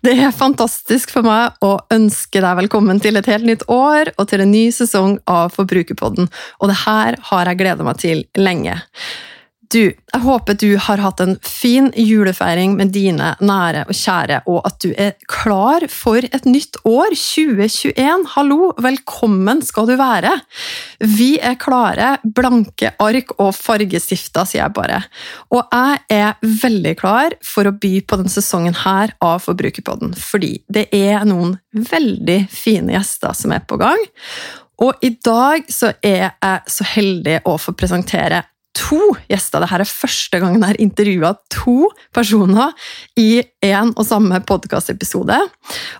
Det er fantastisk for meg å ønske deg velkommen til et helt nytt år og til en ny sesong av Forbrukerpodden, og det her har jeg gleda meg til lenge. Du, jeg håper du har hatt en fin julefeiring med dine nære og kjære, og at du er klar for et nytt år, 2021. Hallo, velkommen skal du være! Vi er klare, blanke ark og fargestifter, sier jeg bare. Og jeg er veldig klar for å by på denne sesongen her av Forbrukerpodden, fordi det er noen veldig fine gjester som er på gang. Og i dag så er jeg så heldig å få presentere to gjester. Dette er første gangen jeg har intervjua to personer i én og samme podkastepisode.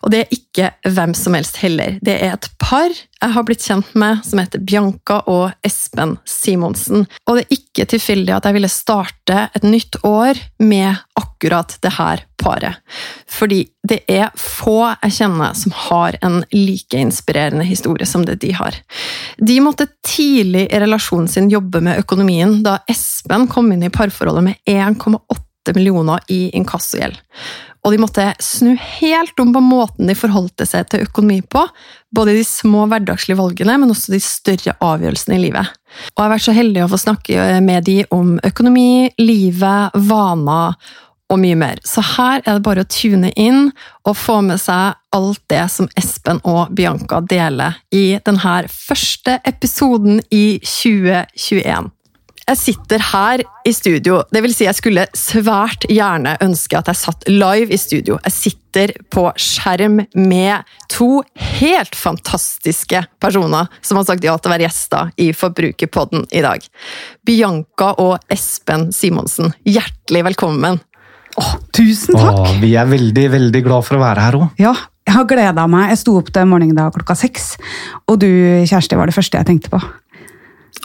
Og det er ikke hvem som helst heller. Det er et par jeg har blitt kjent med, som heter Bianca og Espen Simonsen. Og det er ikke tilfeldig at jeg ville starte et nytt år med akkurat det her paret. Fordi det er få jeg kjenner som har en like inspirerende historie som det de har. De måtte tidlig i relasjonen sin jobbe med økonomien da Espen kom inn i parforholdet med 1,8 millioner i inkassogjeld og de måtte snu helt om på måten de forholdte seg til økonomi på, både de små hverdagslige valgene, men også de større avgjørelsene i livet. Og jeg har vært så heldig å få snakke med de om økonomi, livet, vaner og mye mer. Så her er det bare å tune inn og få med seg alt det som Espen og Bianca deler i denne første episoden i 2021. Jeg sitter her i studio. Det vil si jeg skulle svært gjerne ønske at jeg satt live i studio. Jeg sitter på skjerm med to helt fantastiske personer som har sagt ja til å være gjester i Forbrukerpodden i dag. Bianca og Espen Simonsen, hjertelig velkommen. Åh, tusen takk! Åh, vi er veldig, veldig glad for å være her òg. Ja, jeg har gleda meg. Jeg sto opp til morgenen da klokka seks, og du, Kjersti, var det første jeg tenkte på.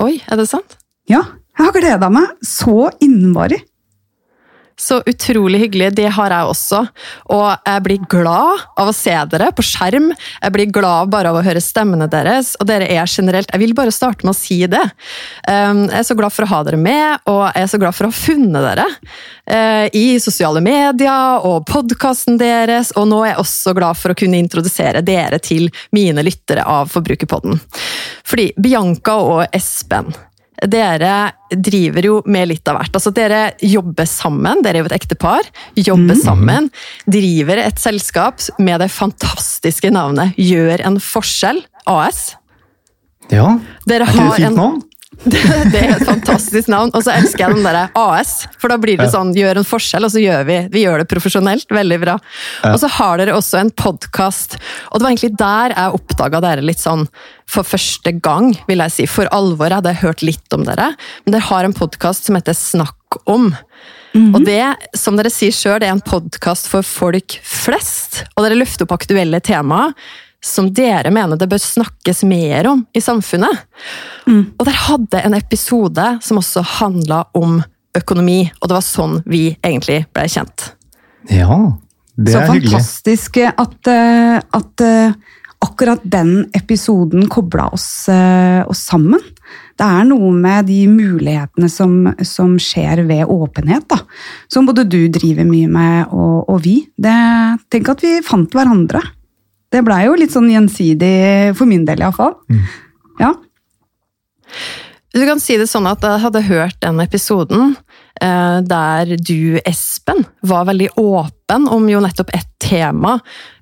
Oi, er det sant? Ja, jeg har gleda meg så innmari. Så utrolig hyggelig. Det har jeg også. Og jeg blir glad av å se dere på skjerm. Jeg blir glad bare av å høre stemmene deres. Og dere er generelt Jeg vil bare starte med å si det. Um, jeg er så glad for å ha dere med, og jeg er så glad for å ha funnet dere. Uh, I sosiale medier og podkasten deres, og nå er jeg også glad for å kunne introdusere dere til mine lyttere av Forbrukerpodden. Fordi Bianca og Espen dere driver jo med litt av hvert. Altså, dere jobber sammen, dere er jo et ektepar. Jobber mm. sammen. Driver et selskap med det fantastiske navnet Gjør en forskjell AS. Ja, dere er ikke det fint navn? Det, det, er et fantastisk navn. Og så elsker jeg den derre AS, for da blir det sånn gjør en forskjell, og så gjør vi vi gjør det profesjonelt. Veldig bra. Og så har dere også en podkast, og det var egentlig der jeg oppdaga dere litt sånn for første gang, vil jeg si. For alvor. Jeg hadde hørt litt om dere, men dere har en podkast som heter Snakk om. Mm -hmm. Og det, som dere sier sjøl, det er en podkast for folk flest. Og dere løfter opp aktuelle temaer som dere mener det bør snakkes mer om i samfunnet. Mm. Og der hadde en episode som også handla om økonomi, og det var sånn vi egentlig ble kjent. Ja, det er hyggelig. Så fantastisk at, eh, at eh, akkurat den episoden kobla oss, eh, oss, sammen. Det er noe med de mulighetene som, som skjer ved åpenhet, da. Som både du driver mye med, og, og vi. Det, tenk at vi fant hverandre. Det blei jo litt sånn gjensidig, for min del iallfall. Mm. Ja. Du kan si det sånn at jeg hadde hørt den episoden eh, der du, Espen, var veldig åpen om jo nettopp et tema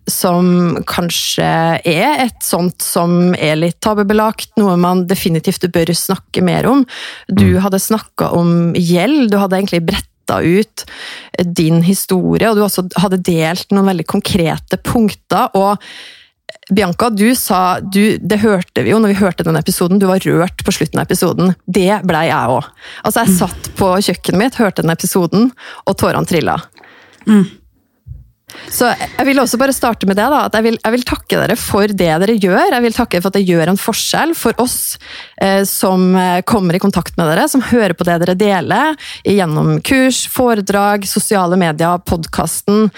som kanskje er et sånt som er litt tabubelagt, noe man definitivt bør snakke mer om. Du mm. hadde snakka om gjeld, du hadde egentlig bretta ut din historie, og du også hadde delt noen veldig konkrete punkter. og Bianca, du sa du, Det hørte vi jo når vi hørte den episoden. Du var rørt på slutten av episoden. Det blei jeg òg. Altså, jeg satt på kjøkkenet mitt, hørte den episoden, og tårene trilla. Mm. Så jeg vil også bare starte med det. da, at jeg vil, jeg vil, takke dere for det dere gjør. Jeg vil takke for at det gjør en forskjell for oss eh, som eh, kommer i kontakt med dere, som hører på det dere deler gjennom kurs, foredrag, sosiale medier, podkasten.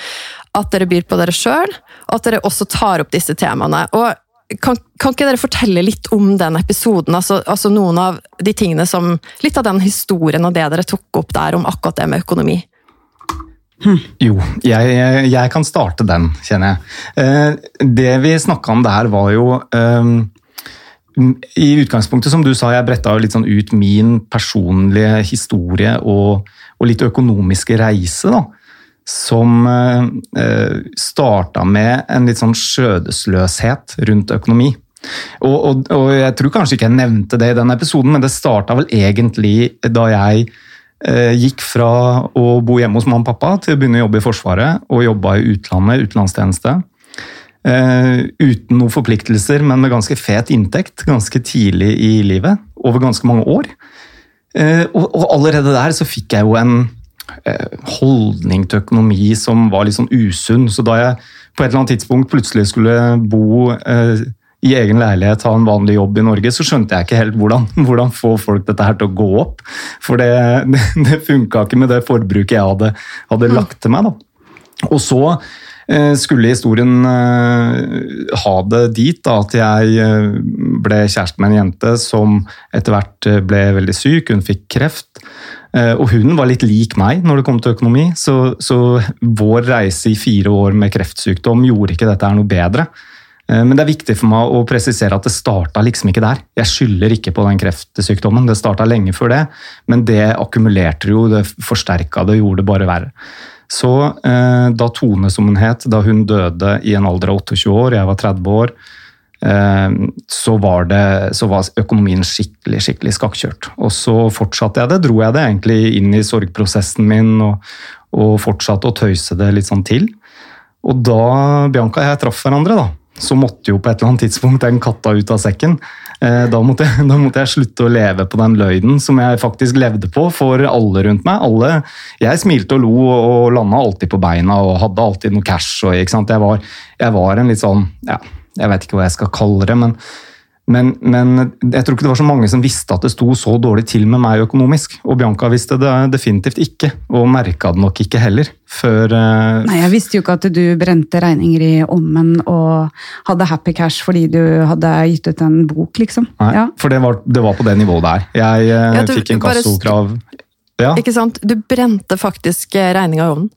At dere byr på dere sjøl, og at dere også tar opp disse temaene. Og kan, kan, ikke dere fortelle litt om den episoden? Altså, altså, noen av de tingene som, Litt av den historien og det dere tok opp der om akkurat det med økonomi. Jo, jeg, jeg, kan starte den, kjenner jeg. Eh, det vi snakka om der, var jo um, I utgangspunktet, som du sa, jeg bretta litt sånn ut min personlige historie og, og litt økonomiske reise. da som eh, starta med en litt sånn skjødesløshet rundt økonomi. Og, og, og, jeg tror kanskje ikke jeg nevnte det i den episoden, men det starta vel egentlig da jeg eh, gikk fra å bo hjemme hos mamma og pappa til å begynne å jobbe i Forsvaret og jobba i utlandet, utenlandstjeneste. Eh, uten noen forpliktelser, men med ganske fet inntekt ganske tidlig i livet. Over ganske mange år. Eh, og, allerede der så fikk jeg jo en Eh, holdning til økonomi som var litt sånn usunn. Så da jeg på et eller annet tidspunkt plutselig skulle bo eh, i egen leilighet, ha en vanlig jobb i Norge, så skjønte jeg ikke helt hvordan, hvordan få folk dette her til å gå opp. For det, det, det funka ikke med det forbruket jeg hadde, hadde mm. lagt til meg. Da. Og så eh, skulle historien ha det dit da, at jeg ble kjæreste med en jente som etter hvert ble veldig syk. Hun fikk kreft. Eh, og hun var litt lik meg når det kom til økonomi, så, så, vår reise i fire år med kreftsykdom gjorde ikke dette her noe bedre. Eh, men det er viktig for meg å presisere at det starta liksom ikke der. Jeg skylder ikke på den kreftsykdommen, det starta lenge før det. Men det akkumulerte jo, det forsterka det, gjorde det bare verre. Så eh, da Tone, som hun het, da hun døde i en alder av 28 år, jeg var 30 år, Eh, så var, det, så var, økonomien skikkelig skikkelig skakkjørt. Og så fortsatte jeg det, dro jeg det egentlig inn i sorgprosessen min og, og fortsatte å tøyse det litt sånn til. Og da Bianca og jeg traff hverandre, da, så måtte jo på et eller annet tidspunkt den katta ut av sekken. Eh, da måtte, jeg, da måtte, jeg, slutte å leve på den løgnen som jeg faktisk levde på for alle rundt meg. Alle, jeg smilte og lo og landa alltid på beina og hadde alltid noe cash. Og, jeg, var, jeg var en litt sånn ja, jeg vet ikke hva jeg skal kalle det, men, men, men, jeg tror ikke det var så mange som visste at det sto så dårlig til med meg økonomisk. Og Bianca visste det definitivt ikke, og merka det nok ikke heller. Før uh... Nei, Jeg visste jo ikke at du brente regninger i ommen og hadde happy cash fordi du hadde gitt ut en bok, liksom. Nei, ja. for det var, det var, på det nivået der. Jeg uh, ja, fikk inkassokrav ja. Ikke sant? Du brente faktisk eh, regninga i ovnen.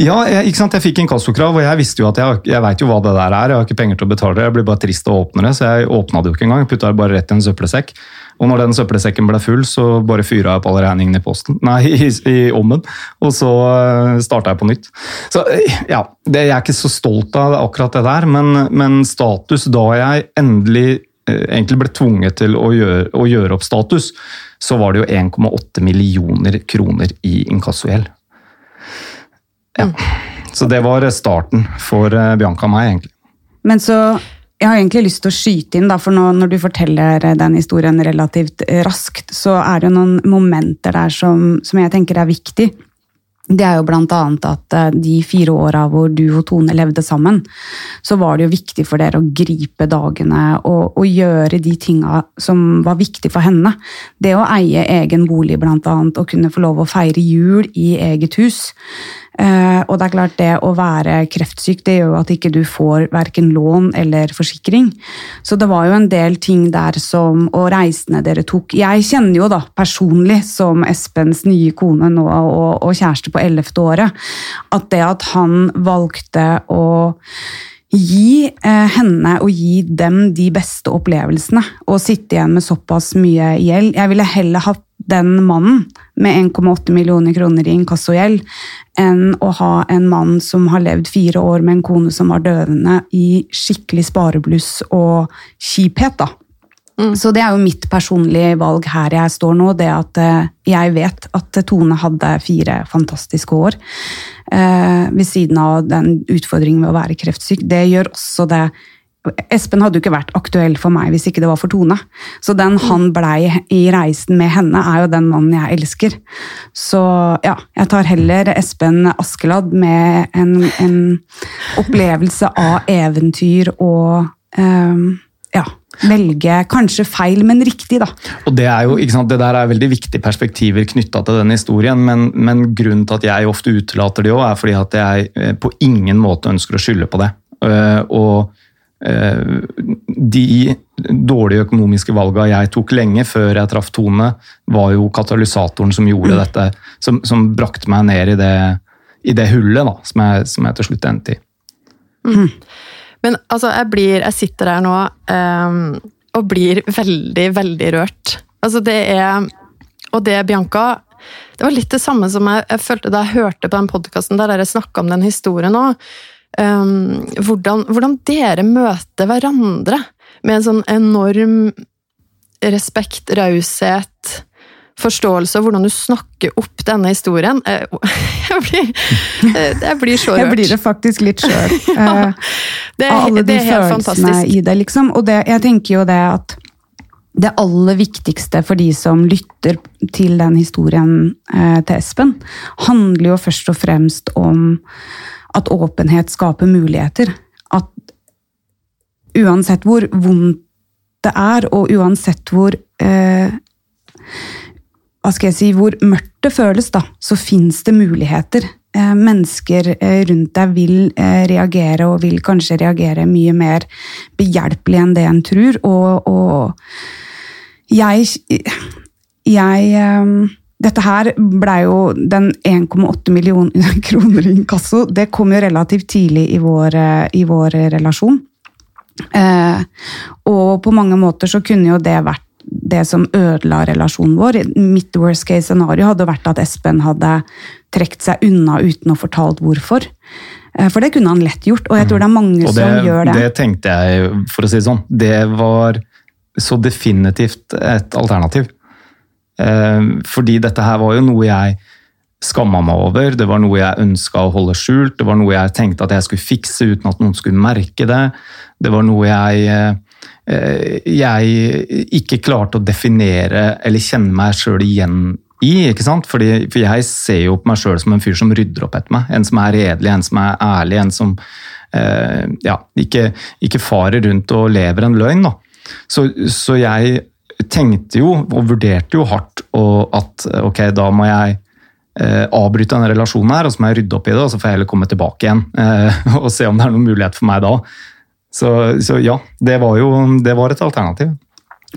Ja, jeg, ikke sant? jeg fikk inkassokrav, og jeg visste jo at jeg, jeg vet jo hva det der er. Jeg har ikke penger til å betale det, jeg blir bare trist å åpne det, så jeg åpna det jo ikke engang. Putta det bare rett i en søppelsekk. Og når den søppelsekken ble full, så bare fyra jeg opp alle regningene i posten. Nei, i, i ommen. Og så eh, starta jeg på nytt. Så eh, ja, det, jeg er ikke så stolt av akkurat det der, men, men status da jeg endelig uh, egentlig ble tvunget til å gjøre, å gjøre opp status, så var det jo 1,8 millioner kroner i inkassogjeld. Ja. Så det var starten for eh, Bianca og meg, egentlig. Men så jeg har egentlig lyst til å skyte inn, da, for nå, når du forteller den historien relativt eh, raskt, så er det noen momenter der som, som jeg tenker er viktig. Det er jo annet at eh, de fire åra hvor du og Tone levde sammen, så var det jo viktig for dere å gripe dagene og, og gjøre de tinga som var viktig for henne. Det å eie egen bolig, annet, og kunne få lov å feire jul i eget hus. Eh, og det er klart det å være kreftsyk det gjør jo at ikke du får verken lån eller forsikring. Så det var jo en del ting der som Og reisene dere tok Jeg kjenner jo da personlig, som Espens nye kone nå og, og kjæreste på ellevte året, at det at han valgte å gi eh, henne og gi dem de beste opplevelsene og sitte igjen med såpass mye gjeld. Jeg ville heller hatt den mannen med 1,8 millioner kroner i inkassogjeld enn å ha en mann som har levd fire år med en kone som var døvende, i skikkelig sparebluss og kjiphet. da. Mm. Så det er jo mitt personlige valg her jeg står nå. Det at eh, jeg vet at Tone hadde fire fantastiske år eh, ved siden av den utfordringen med å være kreftsyk. Det gjør også det Espen hadde jo ikke vært aktuell for meg hvis ikke det var for Tone. Så den han blei i reisen med henne, er jo den mannen jeg elsker. Så ja, jeg tar heller Espen Askeladd med en, en opplevelse av eventyr og um, ja, velge kanskje feil, men riktig, da. Og Det er jo, ikke sant, det der er veldig viktige perspektiver knytta til den historien, men, men, grunnen til at jeg ofte utelater det òg, er fordi at jeg eh, på ingen måte ønsker å skylde på det. Eh, og de dårlige økonomiske valgene jeg tok lenge før jeg traff Tone, var jo katalysatoren som gjorde mm. dette, som, som, brakte meg ned i det, i det hullet da, som jeg, som jeg til slutt endte i. Mm. Men altså, jeg blir Jeg sitter her nå um, og blir veldig, veldig rørt. Altså, det er Og det, Bianca Det var litt det samme som jeg, jeg følte da jeg hørte på den podkasten der dere snakka om den historien òg. Um, hvordan, hvordan, dere møter hverandre med en sånn enorm respekt, raushet forståelse og hvordan du snakker opp denne historien. Eh, jeg blir, eh, jeg blir så rørt. Jeg blir det faktisk litt sjøl. ja, er alle de følelsene i det, liksom. Og det, jeg tenker jo det at det aller viktigste for de som lytter til den historien eh, til Espen, handler jo først og fremst om at åpenhet skaper muligheter. At uansett hvor vondt det er, og uansett hvor eh, hva skal jeg si, hvor mørkt det føles, da, så fins det muligheter. Eh, mennesker eh, rundt deg vil eh, reagere, og vil kanskje reagere mye mer behjelpelig enn det en tror. Og, og jeg, jeg Dette her blei jo den 1,8 millioner kroner i inkasso. Det kom jo relativt tidlig i vår, i vår relasjon. og på mange måter så kunne jo det vært det som ødela relasjonen vår. Mitt worst case scenario hadde vært at Espen hadde trukket seg unna uten å fortalt hvorfor. Eh, for det kunne han lett gjort, og jeg tror det er mange det, som gjør det. Det tenkte jeg, for å si det sånn. Det var så definitivt et alternativ. Eh, fordi dette her var jo noe jeg skamma meg over, det var noe jeg ønska å holde skjult, det var noe jeg tenkte at jeg skulle fikse uten at noen skulle merke det. Det var noe jeg Eh, jeg ikke klarte å definere eller kjenne meg sjøl igjen i. ikke sant? Fordi, for jeg ser jo på meg sjøl som en fyr som rydder opp etter meg. En som er redelig, en som er ærlig, en som eh, ja, ikke, ikke, farer rundt og lever en løgn. da. Så, så, jeg tenkte jo, og vurderte jo hardt, og at ok, da må jeg eh, avbryte denne relasjonen her, og så må jeg rydde opp i det, og så får jeg heller komme tilbake igjen eh, og se om det er noen mulighet for meg da. Så, så, ja, det var jo det var et alternativ.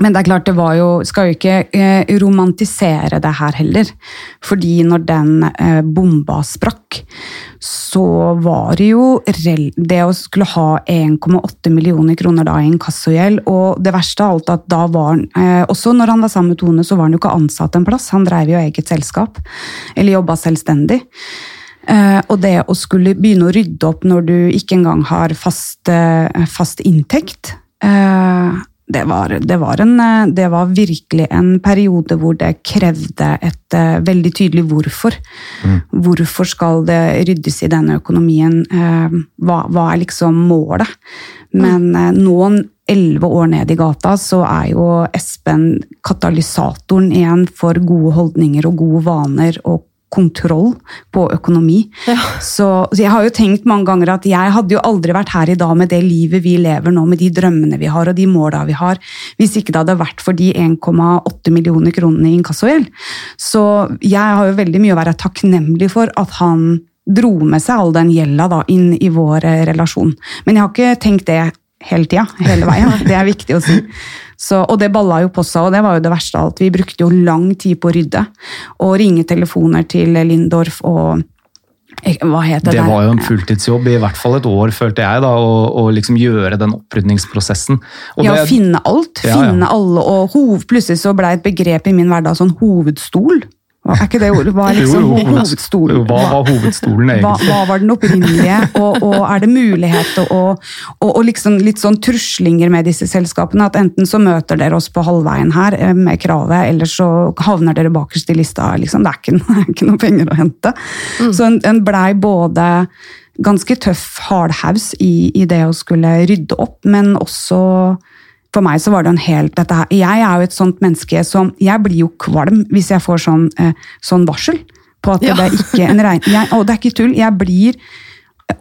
Men det er klart, det var jo Skal jo ikke eh, romantisere det her heller. Fordi når den eh, bomba sprakk, så var det jo Det å skulle ha 1,8 millioner kroner da i inkassogjeld, og det verste av alt at da var han eh, Også når han var sammen med Tone, så var han jo ikke ansatt en plass. Han drev jo eget selskap. Eller jobba selvstendig. Og det å skulle begynne å rydde opp når du ikke engang har fast, fast inntekt det, var, det, var en, det, var, virkelig en periode hvor det krevde et veldig tydelig hvorfor. Mm. Hvorfor skal det ryddes i denne økonomien? Hva, hva er liksom målet? Men nå, elleve år ned i gata, så er jo Espen katalysatoren igjen for gode holdninger og gode vaner og kontroll på økonomi. Ja. Så, så, jeg har jo tenkt mange ganger at jeg hadde jo aldri vært her i dag med det livet vi lever nå, med de drømmene vi har og de måla vi har, hvis ikke det hadde vært for de 1,8 millioner kronene i inkassogjeld. Så jeg har jo veldig mye å være takknemlig for at han dro med seg all den gjelda inn i vår relasjon. Men jeg har ikke tenkt det hele tida, hele veien. Det er viktig å si. Så, og det balla jo på seg, og det var jo det verste av alt. Vi brukte jo lang tid på å rydde. Og ringe telefoner til Lindorf og eh, hva het det? Det var jo en fulltidsjobb i hvert fall et år, følte jeg, da, å, liksom gjøre den opprydningsprosessen. Og ja, det, finne alt. Ja, finne ja. alle, og hov, plutselig så ble et begrep i min hverdag sånn hovedstol. Er ikke det ordet? Hva er liksom jo, jo, hovedstolen? Hva var hovedstolen egentlig? Hva, hva var den opprinnelige? Og, og, er det mulighet og, og, og liksom litt sånn truslinger med disse selskapene? At enten så møter dere oss på halvveien her eh, med kravet, eller så havner dere bakerst i lista. Liksom. Det, er ikke, det er ikke noe penger å hente. Mm. Så en, en blei både ganske tøff hardhaus i, i det å skulle rydde opp, men også for meg så var det en helt dette her. Jeg er jo et sånt menneske som Jeg blir jo kvalm hvis jeg får sånn, eh, sånn varsel på at Ja. det er ikke en regn... Jeg, og det er ikke tull. Jeg blir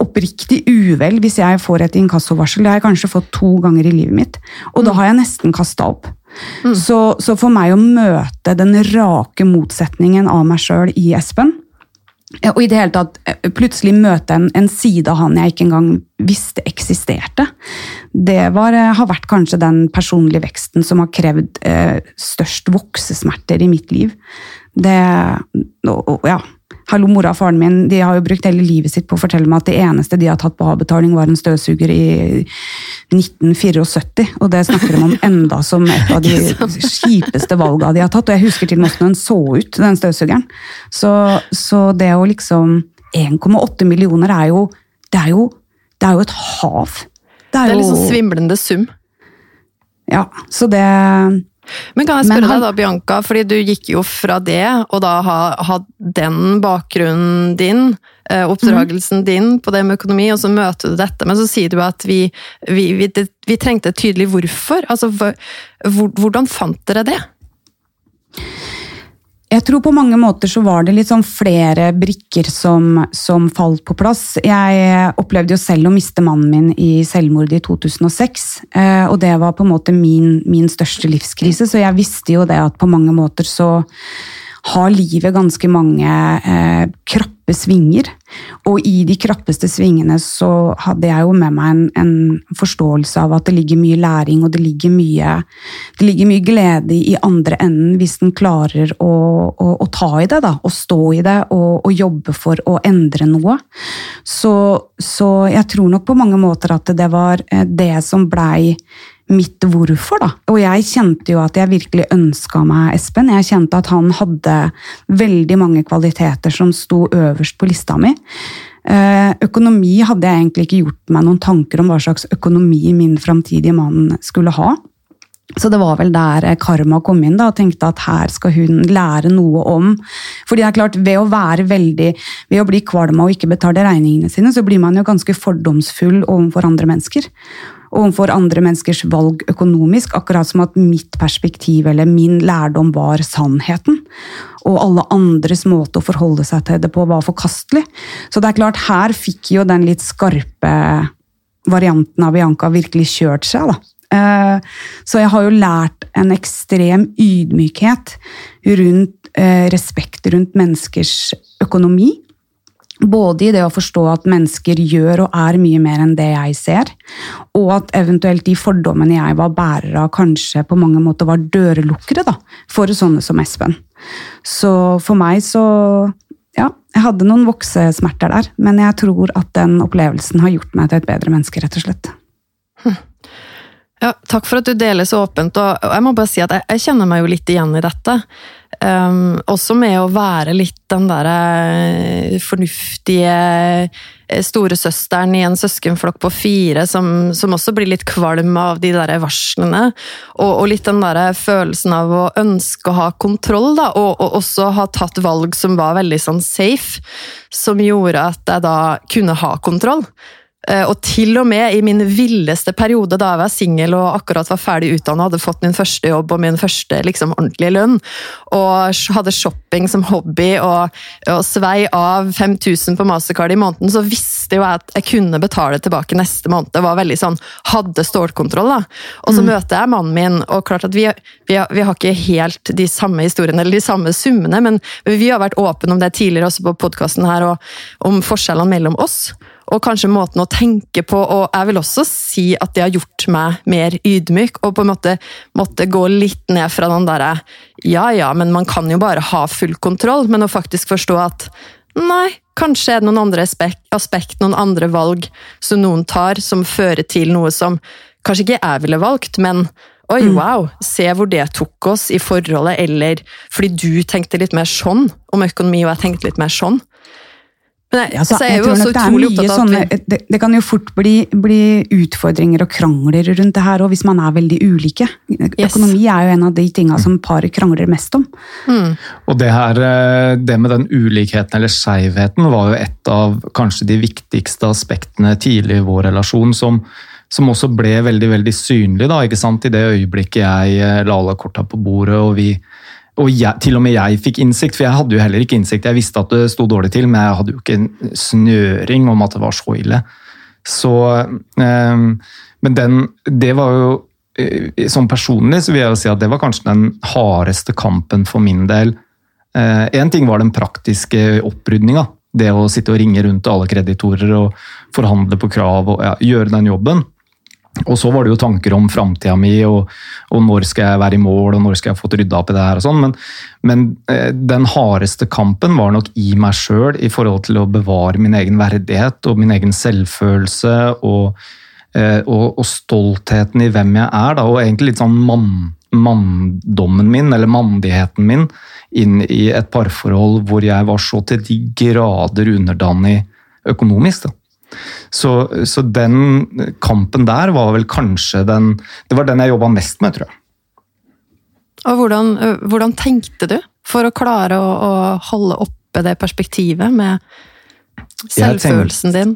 oppriktig uvel hvis jeg får et inkassovarsel. Det har jeg kanskje fått to ganger i livet mitt. Og da har jeg nesten kasta opp. Så, så for meg å møte den rake motsetningen av meg sjøl i Espen og i det hele tatt eh, plutselig møte en, en side av han jeg ikke engang visste eksisterte. Det var, eh, har vært kanskje den personlige veksten som har krevd eh, størst voksesmerter i mitt liv. Det, og, og, ja. Hallo, mora og faren min de har jo brukt hele livet sitt på å fortelle meg at det eneste de har tatt på avbetaling, var en støvsuger i 1974. Og det snakker de om enda som et av de kjipeste valga de har tatt. Og jeg husker til og med hvordan den så ut, den støvsugeren. Så, så det å liksom 1,8 millioner er jo det er jo, det er jo et hav. Det er liksom svimlende sum. Ja, så det Men kan jeg spørre han- deg da, Bianca, fordi du gikk jo fra det, og da ha, ha den bakgrunnen din, oppdragelsen oppdragelsen din på det med økonomi, og så møter du dette, men så sier du at vi, vi, vi, vi trengte et tydelig hvorfor. Altså, hvordan fant dere det? Jeg tror på mange måter så var det litt sånn flere brikker som, som falt på plass. Jeg opplevde jo selv å miste mannen min i selvmord i 2006. eh, Og det var på en måte min, min største livskrise, så jeg visste jo det at på mange måter så har livet ganske mange eh, krappe svinger. Og i de krappeste svingene så hadde jeg jo med meg en, en forståelse av at det ligger mye læring og det ligger mye, det ligger mye glede i andre enden hvis den klarer å, å, å ta i det, da, og stå i det og, og jobbe for å endre noe. Så, så jeg tror nok på mange måter at det var eh, det som blei mitt hvorfor, da. Og jeg kjente jo at jeg virkelig ønska meg Espen. Jeg kjente at han hadde veldig mange kvaliteter som sto øverst på lista mi. Eh, Økonomi hadde jeg egentlig ikke gjort meg noen tanker om hva slags økonomi min framtidige mann skulle ha. Så det var vel der eh, karma kom inn da, og tenkte at her skal hun lære noe om Fordi det er klart, ved å være veldig, ved å bli kvalm og ikke betale regningene sine, så blir man jo ganske fordomsfull overfor andre mennesker. Overfor andre menneskers valg økonomisk, akkurat som at mitt perspektiv eller min lærdom var sannheten. Og alle andres måte å forholde seg til det på var forkastelig. Så det er klart, her fikk jo den litt skarpe varianten av Bianca virkelig kjørt seg, da. Eh, Så jeg har jo lært en ekstrem ydmykhet rundt eh, respekt rundt menneskers økonomi. Både i det å forstå at mennesker gjør og er mye mer enn det jeg ser, og at eventuelt de fordommene jeg var bærer av, kanskje på mange måter var dørlukkere da, for sånne som Espen. Så for meg så Ja, jeg hadde noen voksesmerter der, men jeg tror at den opplevelsen har gjort meg til et bedre menneske, rett og slett. Ja, takk for at du deler så åpent, og jeg må bare si at jeg, jeg kjenner meg jo litt igjen i dette. Um, også med å være litt den derre fornuftige eh, storesøsteren i en søskenflokk på fire, som, som også blir litt kvalm av de der varslene. Og, og litt den der følelsen av å ønske å ha kontroll, da, og, og også ha tatt valg som var veldig sånn safe, som gjorde at jeg da kunne ha kontroll. Eh, Og til og med i min villeste periode da jeg var singel og akkurat var ferdig utdannet, hadde fått min første jobb og min første liksom, ordentlige lønn, og hadde shopping som hobby og, og svei av 5000 på Mastercard i måneden, så visste jo jeg at jeg kunne betale tilbake neste måned. Det var veldig sånn, hadde stålkontroll. da. Og så møter jeg mannen min, og klart at vi, vi, har, vi har ikke helt de samme historiene eller de samme summene, men vi har vært åpne om det tidligere også på podkasten her, og om forskjellene mellom oss og kanskje måten å tenke på, og jeg vil også si at det har gjort meg mer ydmyk, og på en måte måtte gå litt ned fra den derre ja ja, men man kan jo bare ha full kontroll, men å faktisk forstå at nei, kanskje er det noen andre aspekt, noen andre valg som noen tar, som fører til noe som kanskje ikke jeg ville valgt, men Oi, wow, se hvor det tok oss i forholdet, eller fordi du tenkte litt mer sånn om økonomi, og jeg tenkte litt mer sånn. Men jeg, Ja, så så jeg jeg tror nok det er mye sånne det, det kan jo fort bli, bli utfordringer og krangler rundt det her, òg, hvis man er veldig ulike. Økonomi er jo en av de tinga som par krangler mest om. Og det her, eh, det med den ulikheten eller skeivheten var jo et av kanskje de viktigste aspektene tidlig i vår relasjon, som, som også ble veldig veldig synlig da, ikke sant? i det øyeblikket jeg eh, la alle korta på bordet. og vi og jeg, til og med jeg fikk innsikt, for jeg hadde jo heller ikke innsikt. Jeg visste at det sto dårlig til, men jeg hadde jo ikke en snøring om at det var så ille. Så, eh, men den, det var jo eh, Sånn personlig så vil jeg jo si at det var kanskje den hardeste kampen for min del. Én ting var den praktiske opprydninga. Det å sitte og ringe rundt til alle kreditorer og forhandle på krav og ja, gjøre den jobben. Og så var det jo tanker om framtida mi, og, og, når skal jeg være i mål, og når skal jeg få rydda opp i det her og sånn. Men, men eh, den hardeste kampen var nok i meg sjøl i forhold til å bevare min egen verdighet og min egen selvfølelse og, eh, og, og stoltheten i hvem jeg er. Da, og egentlig litt sånn mann, manndommen min, eller mandigheten min, inn i et parforhold hvor jeg var så til de grader underdanig økonomisk. da. Så, så, den kampen der var vel kanskje den Det var den jeg jobba mest med, tror jeg. Og hvordan, hvordan tenkte du for å klare å, å holde oppe det perspektivet med selvfølelsen din?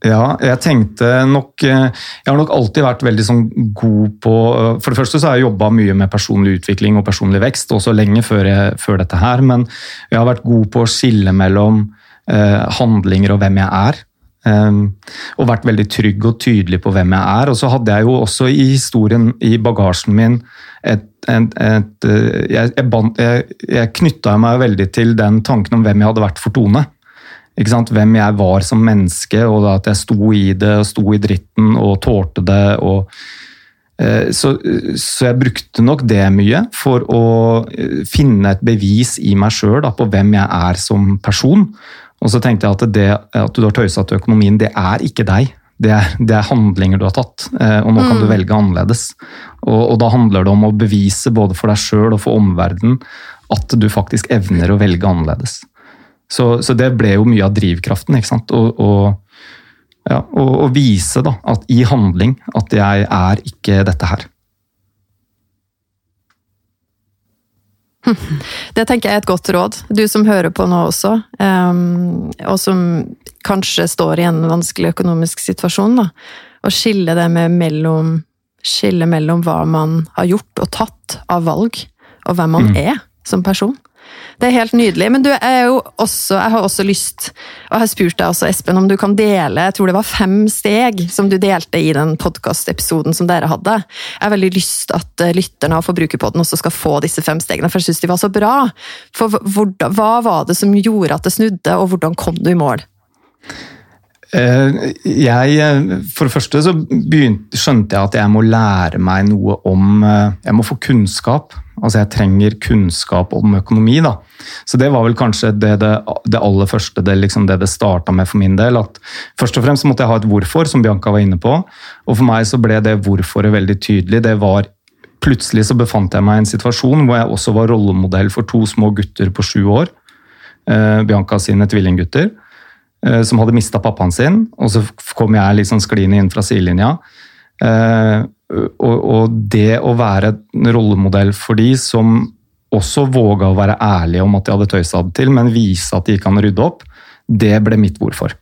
Ja, jeg tenkte nok Jeg har nok alltid vært veldig sånn god på For det første så har jeg jobba mye med personlig utvikling og personlig vekst, også lenge før, jeg, før dette her, men jeg har vært god på å skille mellom eh, handlinger og hvem jeg er. Um, og vært veldig trygg og tydelig på hvem jeg er. Og så hadde jeg jo også i historien, i bagasjen min, et, et, et, jeg, jeg, jeg, jeg knytta meg veldig til den tanken om hvem jeg hadde vært for Tone. Hvem jeg var som menneske, og at jeg sto i det, og sto i dritten og tålte det. og så, så, jeg brukte nok det mye for å finne et bevis i meg sjøl på hvem jeg er som person. Og så tenkte jeg at det at du har tøysa til økonomien, det er ikke deg. Det er, det er, handlinger du har tatt, og nå kan du velge annerledes. Og, og, da handler det om å bevise både for deg sjøl og for omverdenen at du faktisk evner å velge annerledes. Så, så det ble jo mye av drivkraften. ikke sant? Og, og, ja, og vise da, at i handling at jeg er ikke dette her. Det tenker jeg er et godt råd. Du som hører på nå også, um, og som kanskje står i en vanskelig økonomisk situasjon. Da. Å skille det med mellom, skille mellom hva man har gjort og tatt av valg, og hvem man mm. er som person. Det er helt nydelig. Men du jo også, jeg har også lyst, og jeg har spurt deg også, Espen, om du kan dele Jeg tror det var fem steg som du delte i den podkastepisoden som dere hadde. Jeg har veldig lyst at eh, lytterne av Forbrukerpodden også skal få disse fem stegene, for jeg syns de var så bra. For Hva var det som gjorde at det snudde, og hvordan kom du i mål? Jeg, for det første så begynte, skjønte jeg at jeg må lære meg noe om Jeg må få kunnskap. Altså jeg trenger kunnskap om økonomi. da. Så det var vel kanskje det, det, det aller første, det, liksom det det starta med for min del. at Først og fremst måtte jeg ha et hvorfor, som Bianca var inne på. Og for meg så ble det hvorforet veldig tydelig. Det var Plutselig så befant jeg meg i en situasjon hvor jeg også var rollemodell for to små gutter på sju år. Eh, Bianca sine tvillinggutter. Eh, som hadde mista pappaen sin. Og så kom jeg liksom skliende inn fra sidelinja. Eh, og, det å være en rollemodell for de som også våga å være ærlige om at de hadde tøysa det til, men vise at de kan rydde opp, det ble mitt hvorfor.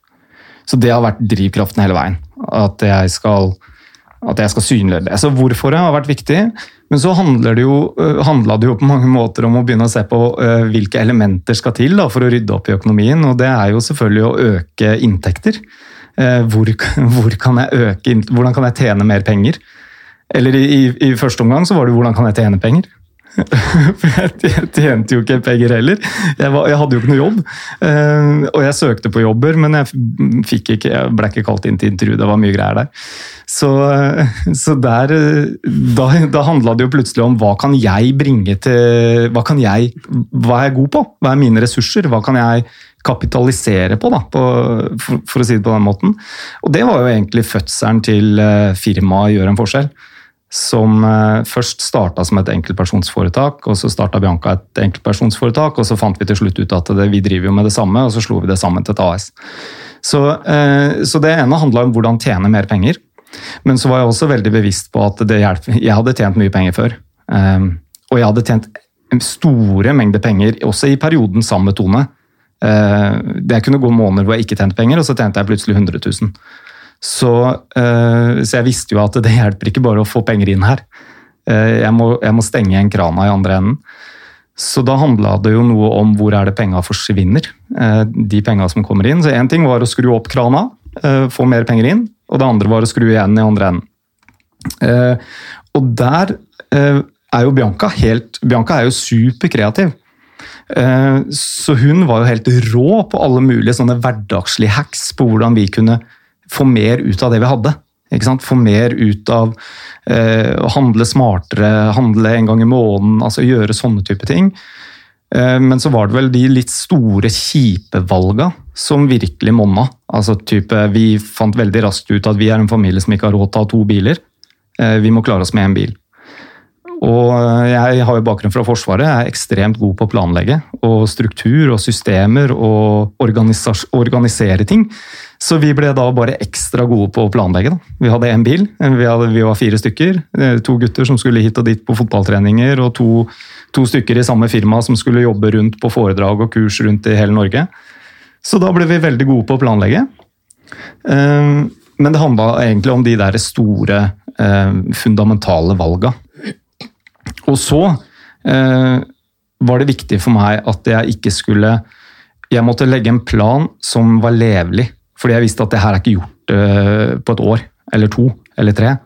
Så det har vært drivkraften hele veien. At jeg skal, at jeg skal synliggjøre det. Så hvorforet har vært viktig. Men så handler det jo, det jo på mange måter om å begynne å se på hvilke elementer skal til da, for å rydde opp i økonomien. Og det er jo selvfølgelig å øke inntekter. Hvor, hvor kan øke, hvordan kan jeg tjene mer penger? Eller i, i, i første omgang så var det hvordan kan jeg tjene penger? For jeg tjente jo ikke penger heller. Jeg, var, jeg, hadde jo ikke noe jobb. og jeg søkte på jobber, men jeg fikk ikke, jeg ble ikke kalt inn til intervju. Det var mye greier der. Så, så der Da, da handla det jo plutselig om hva kan jeg bringe til Hva kan jeg Hva er jeg god på? Hva er mine ressurser? Hva kan jeg kapitalisere på, da, på, for, for, å si det på den måten. Og det var jo egentlig fødselen til firmaet Gjør en forskjell. Som eh, først starta som et enkeltpersonsforetak, og så starta Bianca et enkeltpersonsforetak, og så fant vi til slutt ut at det, vi driver jo med det samme, og så slo vi det sammen til et AS. Så, eh, så det ene handla om hvordan tjene mer penger. Men så var jeg også veldig bevisst på at det hjelp, jeg hadde tjent mye penger før. Eh, og jeg hadde tjent store mengder penger, også i perioden sammen med Tone. Det kunne gå måneder hvor jeg ikke tjente penger, og så tjente jeg plutselig 100 000. Så, uh, så, jeg visste jo at det hjelper ikke bare å få penger inn her. Uh, jeg, må, jeg, må, stenge igjen krana i andre enden. Så da handla det jo noe om hvor er det penga forsvinner. Uh, de penga som kommer inn. Så én ting var å skru opp krana, få mer penger inn. Og det andre var å skru igjen i andre enden. og der er jo Bianca helt Bianca er jo superkreativ. Så hun var jo helt rå på alle mulige sånne hverdagslige hacks på hvordan vi kunne få mer ut av det vi hadde. Få mer ut av eh, å handle smartere, handle en gang i måneden, altså gjøre sånne type ting. Eh, men så var det vel de litt store, kjipe valga som virkelig monna. Altså type, Vi fant veldig raskt ut at vi er en familie som ikke har råd til å ha to biler. Eh, vi må klare oss med én bil. Og jeg har jo bakgrunn fra Forsvaret, jeg er ekstremt god på å planlegge. Og struktur og systemer og organisere ting. Så vi ble da bare ekstra gode på å planlegge. Da. Vi hadde én bil, vi, hadde, vi, var fire stykker. Eh, to gutter som skulle hit og dit på fotballtreninger, og to, to, stykker i samme firma som skulle jobbe rundt på foredrag og kurs rundt i hele Norge. Så da ble vi veldig gode på å planlegge. Eh, men det handla egentlig om de der store, eh, fundamentale valga. Og så var det viktig for meg at jeg ikke skulle Jeg måtte legge en plan som var levelig fordi jeg visste at det her er ikke gjort uh, på et år eller to eller tre.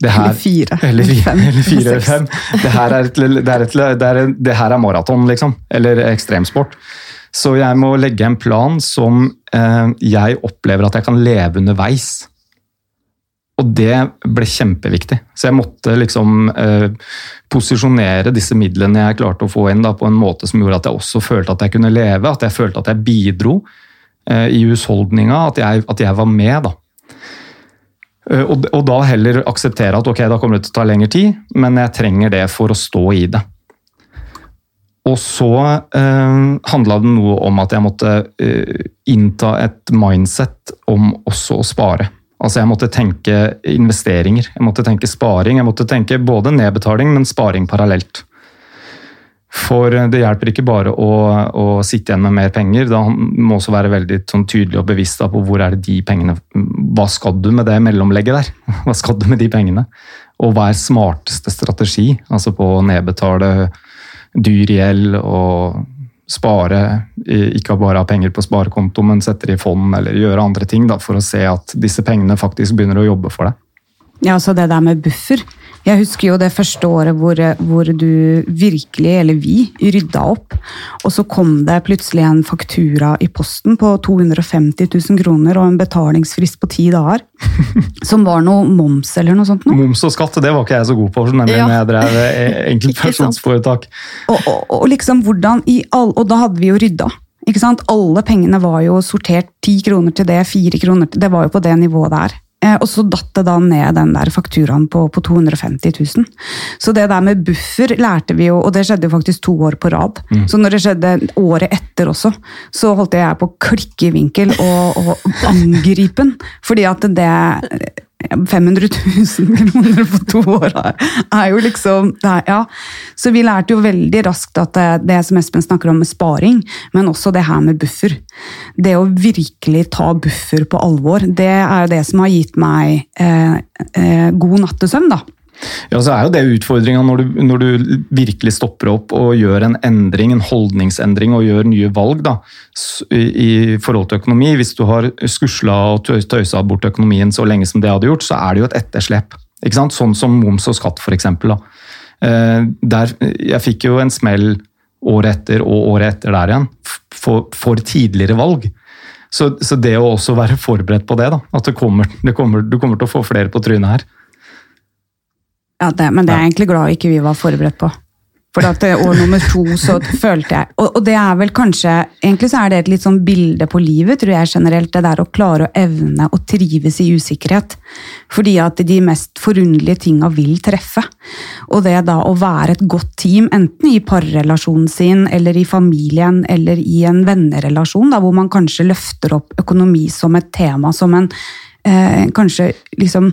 Her, eller fire. Eller, fire, eller fire eller fem. Det her er, et, det er, et, det er, det her er maraton, liksom. Eller ekstremsport. Så jeg må legge en plan som eh, jeg opplever at jeg kan leve underveis. Og det ble kjempeviktig. Så jeg måtte liksom eh, posisjonere disse midlene jeg klarte å få inn, da, på en måte som gjorde at jeg også følte at jeg kunne leve, at jeg følte at jeg bidro. Eh, i husholdninga, at at jeg var med. da. Eh, og, og, da heller akseptere at ok, da kommer det til å ta lengre tid, men jeg trenger det for å stå i det. Og så eh, handla det noe om at jeg måtte eh, innta et mindset om også å spare. Altså Jeg måtte tenke investeringer, jeg måtte tenke sparing. Jeg måtte tenke både nedbetaling, men sparing parallelt. For det hjelper ikke bare å, å, sitte igjen med mer penger. Da må også være veldig sånn, tydelig og bevisst på hvor er det de pengene Hva skal du med det mellomlegget der? Hva skal du med de pengene? Og hva er smarteste strategi? Altså på å nedbetale dyr gjeld og spare, ikke bare ha penger på sparekonto, men sette det i fond eller gjøre andre ting da, for å se at disse pengene faktisk begynner å jobbe for deg. Ja, altså det der med buffer. Jeg husker jo det første året hvor, hvor, du virkelig, eller vi, rydda opp. Og så kom det plutselig en faktura i posten på 250 000 kroner og en betalingsfrist på ti dager. Som var noe moms eller noe sånt. Noe. Moms og skatt, det var ikke jeg så god på, nemlig ja. når jeg drev enkeltpersonsforetak. Og, og, og, liksom hvordan i all, og da hadde vi jo rydda. Ikke sant? Alle pengene var jo sortert. Ti kroner til det, fire kroner til Det var jo på det nivået der. Eh, og så datt det da ned den der fakturaen på, på, 250 000. Så det der med buffer lærte vi jo, og det skjedde jo faktisk to år på rad. Mm. Så når det skjedde året etter også, så holdt jeg på å klikke i vinkel og, og angripen. Fordi at det 500 000 kroner på to år er jo liksom er, Ja. Så vi lærte jo veldig raskt at det, det, som Espen snakker om med sparing, men også det her med buffer. Det å virkelig ta buffer på alvor, det er jo det som har gitt meg eh, eh, god nattesøvn, da. Ja, så er jo det utfordringa når, når, du virkelig stopper opp og gjør en endring, en holdningsendring og gjør nye valg da, i forhold til økonomi. Hvis du har skusla og tøysa bort økonomien så lenge som det hadde gjort, så er det jo et etterslep. Ikke sant? Sånn som moms og skatt, f.eks. Eh, der, jeg fikk jo en smell året etter og året etter der igjen for, for tidligere valg. Så, så, det å også være forberedt på det, da, at det kommer, det kommer, du kommer til å få flere på trynet her ja, det, men det er jeg egentlig glad ikke vi var forberedt på. For at det år nummer to så følte jeg og, og det er vel kanskje Egentlig så er det et litt sånn bilde på livet, tror jeg generelt. Det der å klare å evne å trives i usikkerhet. Fordi at de mest forunderlige tinga vil treffe. Og det da å være et godt team, enten i parrelasjonen sin, eller i familien, eller i en vennerelasjon, da, hvor man kanskje løfter opp økonomi som et tema, som en eh, kanskje liksom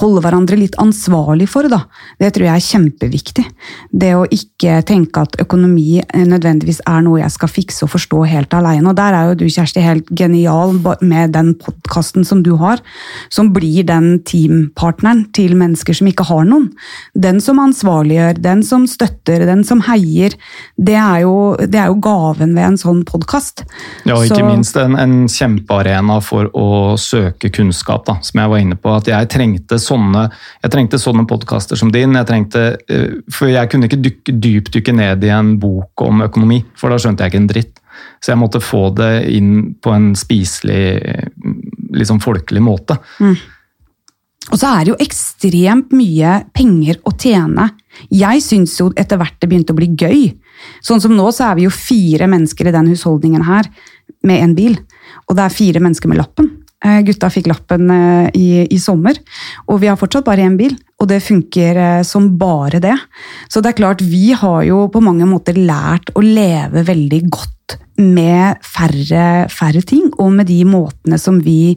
holde hverandre litt ansvarlig for. Da. Det tror jeg er kjempeviktig. Det å ikke tenke at økonomi nødvendigvis er noe jeg skal fikse og forstå helt alene. Og der er jo du, Kjersti, helt genial med den podkasten som du har, som blir den teampartneren til mennesker som ikke har noen. Den som ansvarliggjør, den som støtter, den som heier. Det er jo, det er jo gaven ved en sånn podkast. Ja, og ikke Så, minst en, en kjempearena for å søke kunnskap, da, som jeg var inne på. At jeg trengte sånne, jeg trengte sånne podkaster som din. Jeg trengte, eh, for jeg kunne ikke dykke, dypdykke ned i en bok om økonomi, for da skjønte jeg ikke en dritt. Så jeg måtte få det inn på en spiselig, liksom folkelig måte. Mm. Og så er det jo ekstremt mye penger å tjene. Jeg syns jo etter hvert det begynte å bli gøy. Sånn som nå så er vi jo fire mennesker i den husholdningen her med en bil. Og det er fire mennesker med lappen. Eh, gutta fikk lappen eh, i, i, sommer, og vi har fortsatt bare én bil. Og det funker eh, som bare det. Så det er klart, vi har jo på mange måter lært å leve veldig godt med færre, færre ting, og med de måtene som vi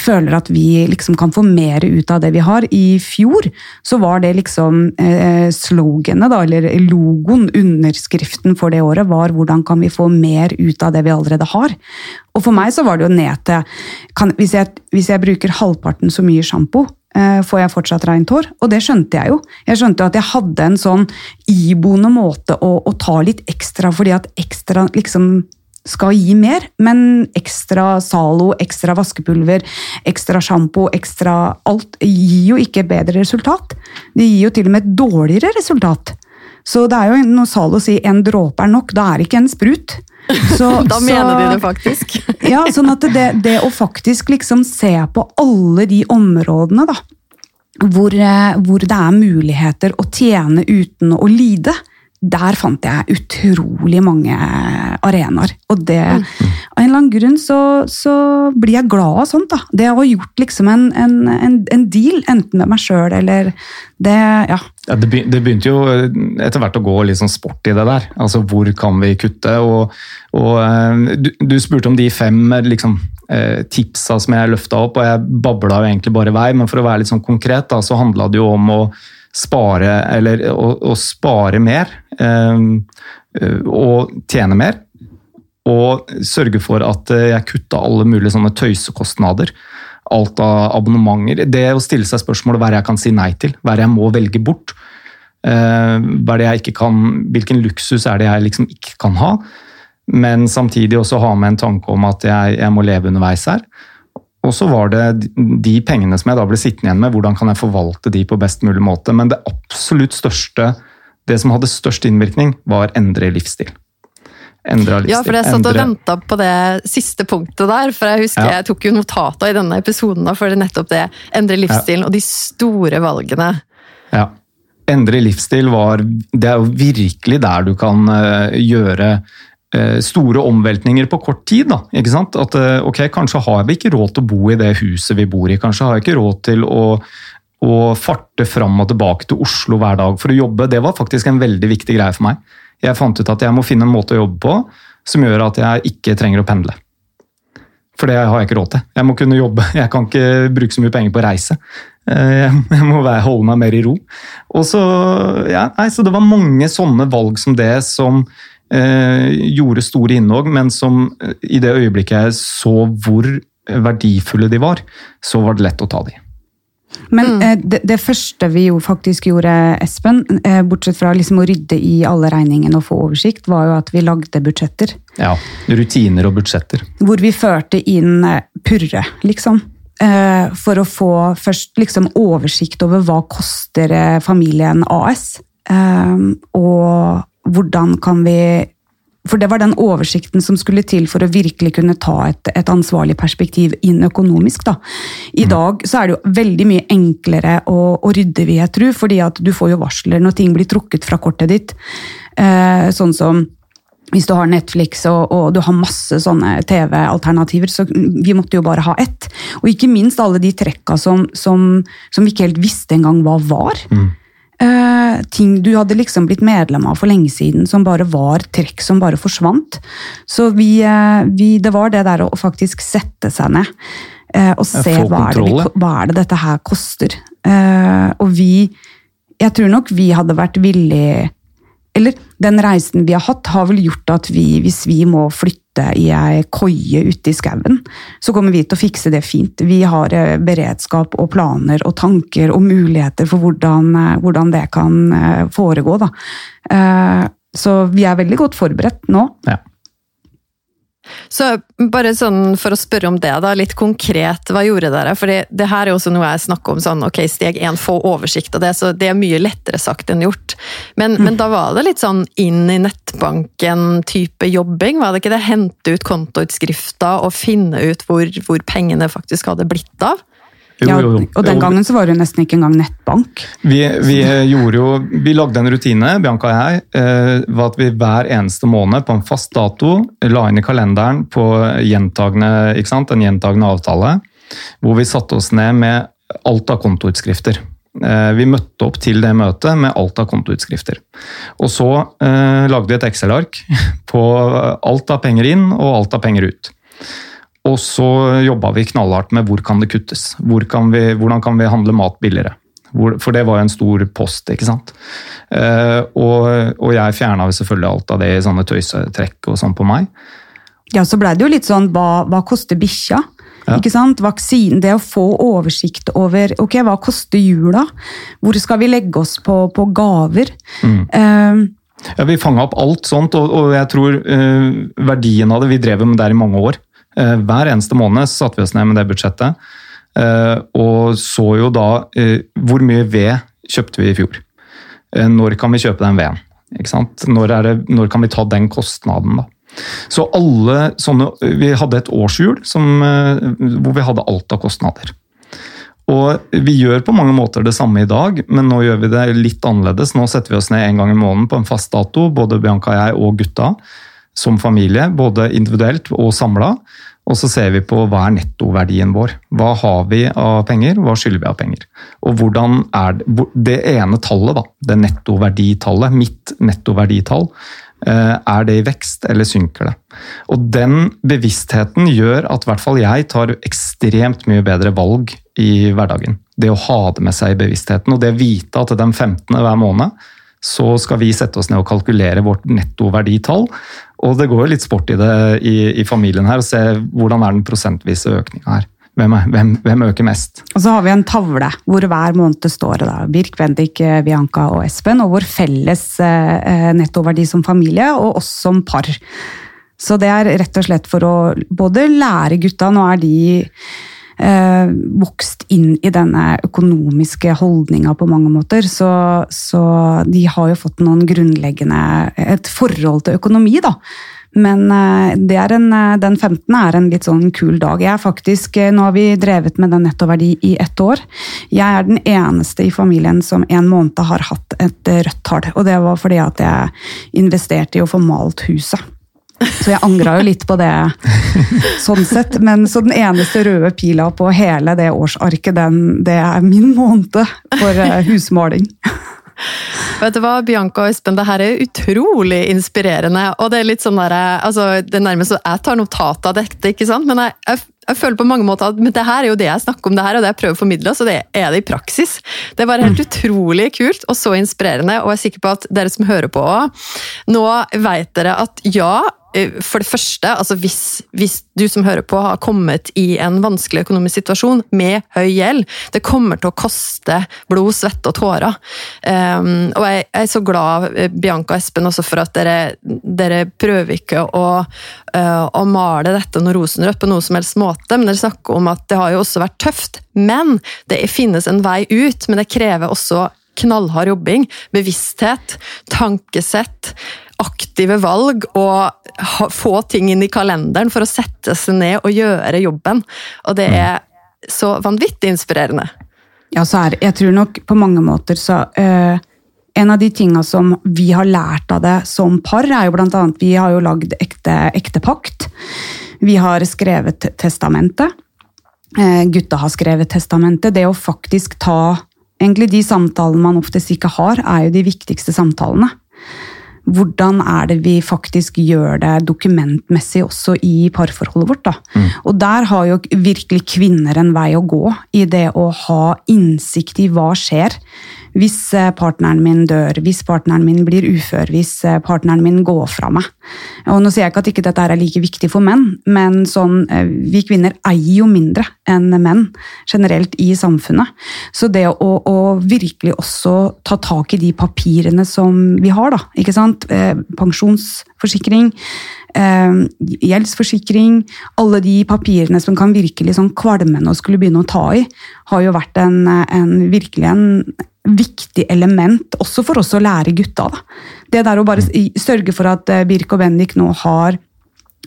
føler at vi liksom kan få mer ut av det vi har. I fjor så var det liksom eh, sloganet, da, eller logoen, underskriften for det året, var 'hvordan kan vi få mer ut av det vi allerede har'? Og for meg så var det jo ned til kan, hvis, jeg, hvis, jeg, bruker halvparten så mye sjampo, eh, får jeg fortsatt rent hår? Og det skjønte jeg jo. Jeg skjønte jo at jeg hadde en sånn iboende måte å, å ta litt ekstra, fordi at ekstra liksom skal gi mer, men ekstra Zalo, ekstra vaskepulver, ekstra sjampo, ekstra alt gir jo ikke bedre resultat. Det gir jo til og med et dårligere resultat. Så det er jo når Zalo sier 'en dråpe er nok', da er det ikke en sprut. Så, da mener så, de det faktisk. ja, sånn at det, det, å faktisk liksom se på alle de områdene, da, hvor, eh, hvor det er muligheter å tjene uten å lide, der fant jeg utrolig mange arenaer. Og det, av en eller annen grunn så, så, blir jeg glad av sånt. da. Det å ha gjort liksom en, en, en, en deal, enten med meg sjøl eller det Ja. ja det, begynte jo etter hvert å gå litt sånn sport i det der. Altså hvor kan vi kutte? Og, og eh, du, du, spurte om de fem liksom, eh, tipsa som jeg løfta opp, og jeg babla jo egentlig bare vei, men for å være litt sånn konkret, da, så handla det jo om å spare, eller å, å spare mer eh, og tjene mer. Og sørge for at jeg kutta alle mulige sånne tøysekostnader. Alt av abonnementer. Det å stille seg spørsmålet hva jeg kan si nei til, hva jeg må velge bort. Eh, hva jeg ikke kan, hvilken luksus er det jeg liksom ikke kan ha? Men samtidig også ha med en tanke om at jeg, jeg må leve underveis her. Og så var det de pengene som jeg da ble sittende igjen med, hvordan kan jeg forvalte de på best mulig måte. Men det absolutt største, det som hadde størst innvirkning, var endre livsstil. Endre livsstil. Ja, for jeg satt og venta på det siste punktet der. For jeg husker ja. jeg tok jo notata i denne episoden for nettopp det. Endre livsstilen ja. og de store valgene. Ja. Endre livsstil var Det er jo virkelig der du kan uh, gjøre Eh, store omveltninger på kort tid. Da, ikke sant? At eh, ok, Kanskje har vi ikke råd til å bo i det huset vi bor i. Kanskje har jeg ikke råd til å, å farte fram og tilbake til Oslo hver dag for å jobbe. Det var faktisk en veldig viktig greie for meg. Jeg fant ut at jeg må finne en måte å jobbe på som gjør at jeg ikke trenger å pendle. For det har jeg ikke råd til. Jeg må kunne jobbe. Jeg kan ikke bruke så mye penger på å reise. Eh, jeg må holde meg mer i ro. Og så, ja, nei, så Det var mange sånne valg som det som Eh, gjorde store innhogg, men som eh, i det øyeblikket jeg så hvor verdifulle de var, så var det lett å ta de. Men mm. eh, det, det, første vi jo faktisk gjorde, Espen, eh, bortsett fra liksom å rydde i alle regningene og få oversikt, var jo at vi lagde budsjetter. Ja, Rutiner og budsjetter. Hvor vi førte inn eh, purre, liksom. Eh, for å få først liksom oversikt over hva koster familien AS. og hvordan kan vi for det var den oversikten som skulle til for å virkelig kunne ta et, et ansvarlig perspektiv inn økonomisk. Da. I mm. dag så er det jo veldig mye enklere å, å rydde, vil jeg tro, fordi at du får jo varsler når ting blir trukket fra kortet ditt. Eh, sånn som hvis du har Netflix og, og du har masse sånne TV-alternativer, så vi måtte jo bare ha ett. Og ikke minst alle de trekka som, som, som vi ikke helt visste engang hva var. Mm. Uh, ting du hadde liksom blitt medlem av for lenge siden, som bare var trekk som bare forsvant. Så vi, uh, vi, det var det der å faktisk sette seg ned uh, og se hva er, vi, hva er, det dette her koster. og vi Jeg tror nok vi hadde vært villige eller den reisen vi har hatt, har vel gjort at vi, hvis vi må flytte i ei koie ute i skauen, så kommer vi til å fikse det fint. Vi har eh, beredskap og planer og tanker og muligheter for hvordan, eh, hvordan det kan eh, foregå. Da. Så vi er veldig godt forberedt nå. Ja. Så bare sånn for å spørre om det, da, litt konkret, hva gjorde dere? For det her er også noe jeg snakker om, sånn ok, steg én, få oversikt av det, så det er mye lettere sagt enn gjort. Men, mm. men da var det litt sånn inn i nettbanken-type jobbing, var det ikke det? Hente ut kontoutskrifter og finne ut hvor, hvor pengene faktisk hadde blitt av? Jo, jo, jo. og den gangen så var det nesten ikke engang nettbank. Vi, vi, gjorde jo, vi lagde en rutine, Bianca og jeg, eh, var at vi hver eneste måned på en fast dato la inn i kalenderen på gjentagende, ikke sant, en gjentagende avtale, hvor vi satte oss ned med alt av kontoutskrifter. Eh, vi møtte opp til det møtet med alt av kontoutskrifter. Og så eh, lagde vi et Excel-ark på alt av penger inn og alt av penger ut. Og så jobba vi knallhardt med hvor kan det kuttes. Hvor kan vi, hvordan kan vi handle mat billigere? Hvor, for det var jo en stor post, ikke sant. Uh, og, og, jeg fjerna selvfølgelig alt av det i sånne tøysetrekk og sånn på meg. Ja, så blei det jo litt sånn hva, hva koster bikkja? Ja. Ikke sant? Vaksinen, det å få oversikt over ok, hva koster jula? Hvor skal vi legge oss på, på gaver? Mm. Uh, ja, Vi fanga opp alt sånt, og, og jeg tror uh, verdien av det Vi drev med det i mange år. Eh, hver eneste måned satte vi oss ned med det budsjettet eh, og så jo da eh, hvor mye ved kjøpte vi i fjor. Når kan vi kjøpe den veden? Når, det, når, kan vi ta den kostnaden, da? Så alle sånne Vi hadde et årshjul hvor vi hadde alt av kostnader. Og Vi gjør på mange måter det samme i dag, men nå gjør vi det litt annerledes. Nå setter vi oss ned en gang i måneden på en fast dato, både Bianca og jeg og gutta, som familie. Både individuelt og samla. Og så ser vi på hva er nettoverdien vår. Hva har vi av penger, hva skylder vi av penger. Og hvordan er det, det ene tallet, da, det nettoverditallet, mitt nettoverditall, eh, er det i vekst, eller synker det? Og den bevisstheten gjør at i hvert fall jeg tar ekstremt mye bedre valg i hverdagen. Det å ha det med seg i bevisstheten, og det å vite at den 15. hver måned så skal vi sette oss ned og kalkulere vårt nettoverditall. Og det går jo litt sport i det i, i familien her, å se hvordan er den prosentvise økninga her. Hvem, hvem, hvem, øker mest? Og så har vi en tavle hvor hver måned står det da, Birk, Bendik, Bianca og Espen, og vår felles eh, nettoverdi som familie, og oss som par. Så det er rett og slett for å både lære gutta Nå er de eh, vokst inn i denne økonomiske holdninga på mange måter. Så, så, de har jo fått noen grunnleggende Et forhold til økonomi, da. Men eh, en, eh, den 15. er en litt sånn kul dag. Jeg er faktisk, eh, Nå har vi drevet med den nettoverdi i ett år. Jeg er den eneste i familien som en måned har hatt et rødt tall. Og det var fordi at jeg investerte i å få malt huset. Så jeg angra jo litt på det, sånn sett. Men så den eneste røde pila på hele det årsarket, den, det er min måned for husmaling. husmåling. Vet du hva, Bianca og Espen, det her er utrolig inspirerende. Og det er litt sånn der, altså, det er nærmest så jeg tar notat av dette, ikke sant? men jeg, jeg, jeg, føler på mange måter at men det her er jo det jeg snakker om, det her, og det jeg prøver å formidle, så det er det i praksis. Det er bare helt mm. utrolig kult og så inspirerende, og jeg er sikker på at dere som hører på òg, nå vet dere at ja, Eh, for det første, altså hvis, hvis, du som hører på har kommet i en vanskelig økonomisk situasjon med høy gjeld, det kommer til å koste blod, svette og tårer. Um, og jeg, jeg, er så glad, eh, Bianca og Espen, også for at dere, dere prøver ikke å, uh, å male dette noe rosenrødt på noe som helst måte, men dere snakker om at det har jo også vært tøft. Men det finnes en vei ut, men det krever også knallhard jobbing, bevissthet, tankesett aktive valg og få ting inn i kalenderen for å sette seg ned og gjøre jobben. Og det er så vanvittig inspirerende. Ja, så er, jeg tror nok på mange måter så øh, En av de tinga som vi har lært av det som par, er jo blant annet Vi har jo lagd ekte, ekte pakt. Vi har skrevet testamentet. Eh, gutta har skrevet testamentet. Det å faktisk ta Egentlig de samtalene man oftest ikke har, er jo de viktigste samtalene. Hvordan er det vi faktisk gjør det dokumentmessig også i parforholdet vårt? da? Mm. Og der har jo virkelig kvinner en vei å gå i det å ha innsikt i hva skjer hvis eh, partneren min dør, hvis partneren min blir ufør, hvis eh, partneren min går fra meg. Og Nå sier jeg ikke at ikke dette er like viktig for menn, men sånn, eh, vi kvinner eier jo mindre enn menn generelt i samfunnet. Så det å, å virkelig også ta tak i de papirene som vi har, da, ikke sant? pensjonsforsikring, gjeldsforsikring, alle de papirene som kan virkelig sånn kvalmende å skulle begynne å ta i, har jo vært en, en virkelig en viktig element også for oss å lære gutta. Da. Det der å bare sørge for at eh, Birk og Bendik nå har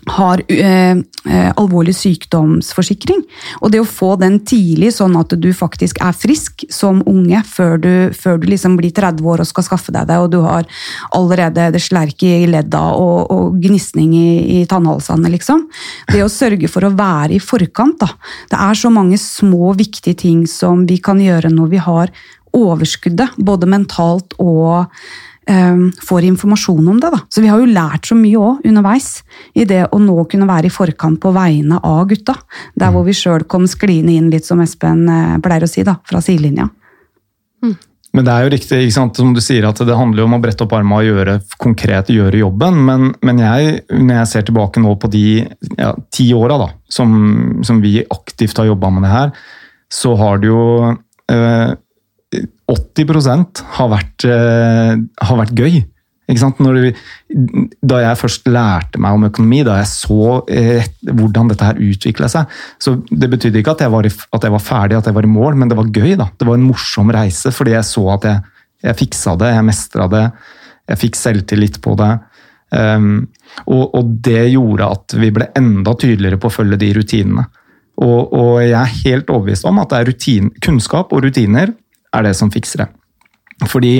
har eh, eh, alvorlig sykdomsforsikring. Og det å få den tidlig, sånn at du faktisk er frisk som unge før du, før du liksom blir 30 år og skal skaffe deg det, og du har allerede det slerk i ledda og, og gnisning i, i tannhalsene, liksom. Det å sørge for å være i forkant, da. Det er så mange små, viktige ting som vi kan gjøre når vi har overskuddet, både mentalt og um, får informasjon om det. Da. Så vi har jo lært så mye òg underveis i det å nå kunne være i forkant på vegne av gutta. Der hvor vi sjøl kom skliende inn litt, som Espen uh, pleier å si, da, fra sidelinja. Mm. Men det er jo riktig, ikke sant, som du sier, at det handler jo om å brette opp armene og gjøre konkret gjøre jobben. Men, men jeg, når jeg ser tilbake nå på de ja, ti åra som, som, vi aktivt har jobba med det her, så har det jo øh, 80% har vært, eh, har vært gøy. Du, da jeg først lærte meg om økonomi, da jeg så eh, hvordan dette her utvikla seg så Det betydde ikke at jeg, var, at jeg, var, ferdig, at jeg var i mål, men det var gøy. da. Det var en morsom reise, fordi jeg så at jeg, jeg fiksa det, jeg mestra det. Jeg fikk selvtillit på det. Um, og, og, det gjorde at vi ble enda tydeligere på å følge de rutinene. Og, og jeg er helt overbevist om at det er rutin, kunnskap og rutiner er det som fikser det. Fordi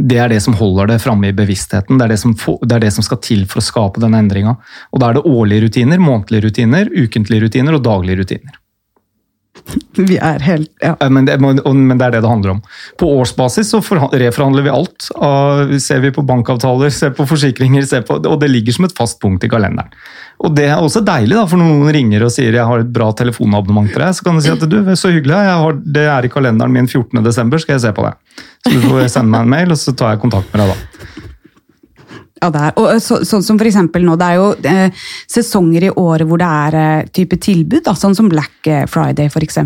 det er det som holder det framme i bevisstheten. Det er det, som, det er det, som, skal til for å skape den endringa. Og da er det årlige rutiner, månedlige rutiner, ukentlige rutiner og daglige rutiner. Vi er helt ja. Men det, men det, er det det handler om. På årsbasis så reforhandler vi alt. Ser vi på bankavtaler, ser på forsikringer, ser på, og det ligger som et fast punkt i kalenderen. Og det er også deilig, da, for når noen ringer og sier jeg har et bra telefonabonnement til deg, så kan du si at du, så hyggelig, har, det er i kalenderen min 14.12., skal jeg se på det. Så du får sende meg en mail, og så tar jeg kontakt med deg da. Ja, det er. Og så, sånn som for eksempel nå, Det er jo eh, sesonger i året hvor det er eh, type tilbud, da, sånn som Black Friday f.eks.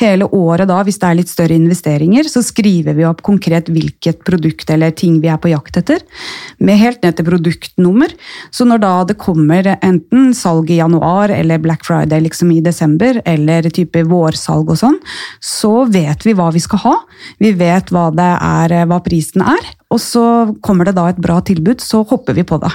Hele året da, hvis det er litt større investeringer, så skriver vi opp konkret hvilket produkt eller ting vi er på jakt etter. Med helt ned til produktnummer. Så når da det kommer enten salg i januar eller Black Friday liksom i desember, eller type vårsalg og sånn, så vet vi hva vi skal ha. Vi vet hva, det er, hva prisen er, og så kommer det da et bra tilbud, så hopper vi på det.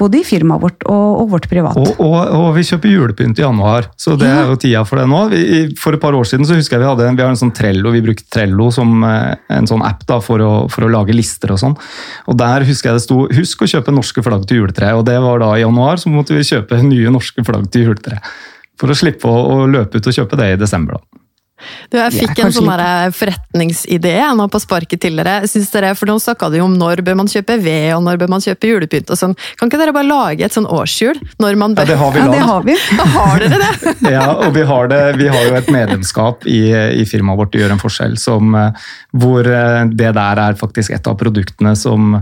Både i firmaet vårt og, og vårt privat. Og, og, og, vi kjøper julepynt i januar, så det er jo tida for det nå. Vi, for et par år siden så husker jeg vi hadde vi har en sånn Trello, vi brukte Trello som eh, en sånn app da, for, å, for å lage lister og sånn. Og Der husker jeg det sto 'husk å kjøpe norske flagg til juletreet'. Og det var da i januar, så måtte vi kjøpe nye norske flagg til juletreet. For å slippe å, å løpe ut og kjøpe det i desember. da. Du, jeg fikk en sånn forretningsidé nå på sparket tidligere. Synes dere, for Nå snakka du om når bør man kjøpe ved, og når bør man kjøpe julepynt og sånn. Kan ikke dere bare lage et sånn årshjul? Når man bør... Ja, det har vi. Ja, det har vi. Da har dere det! ja, og vi har, det, vi har jo et medlemskap i, i firmaet vårt Gjør en forskjell, som, eh, hvor eh, det der er faktisk et av produktene som,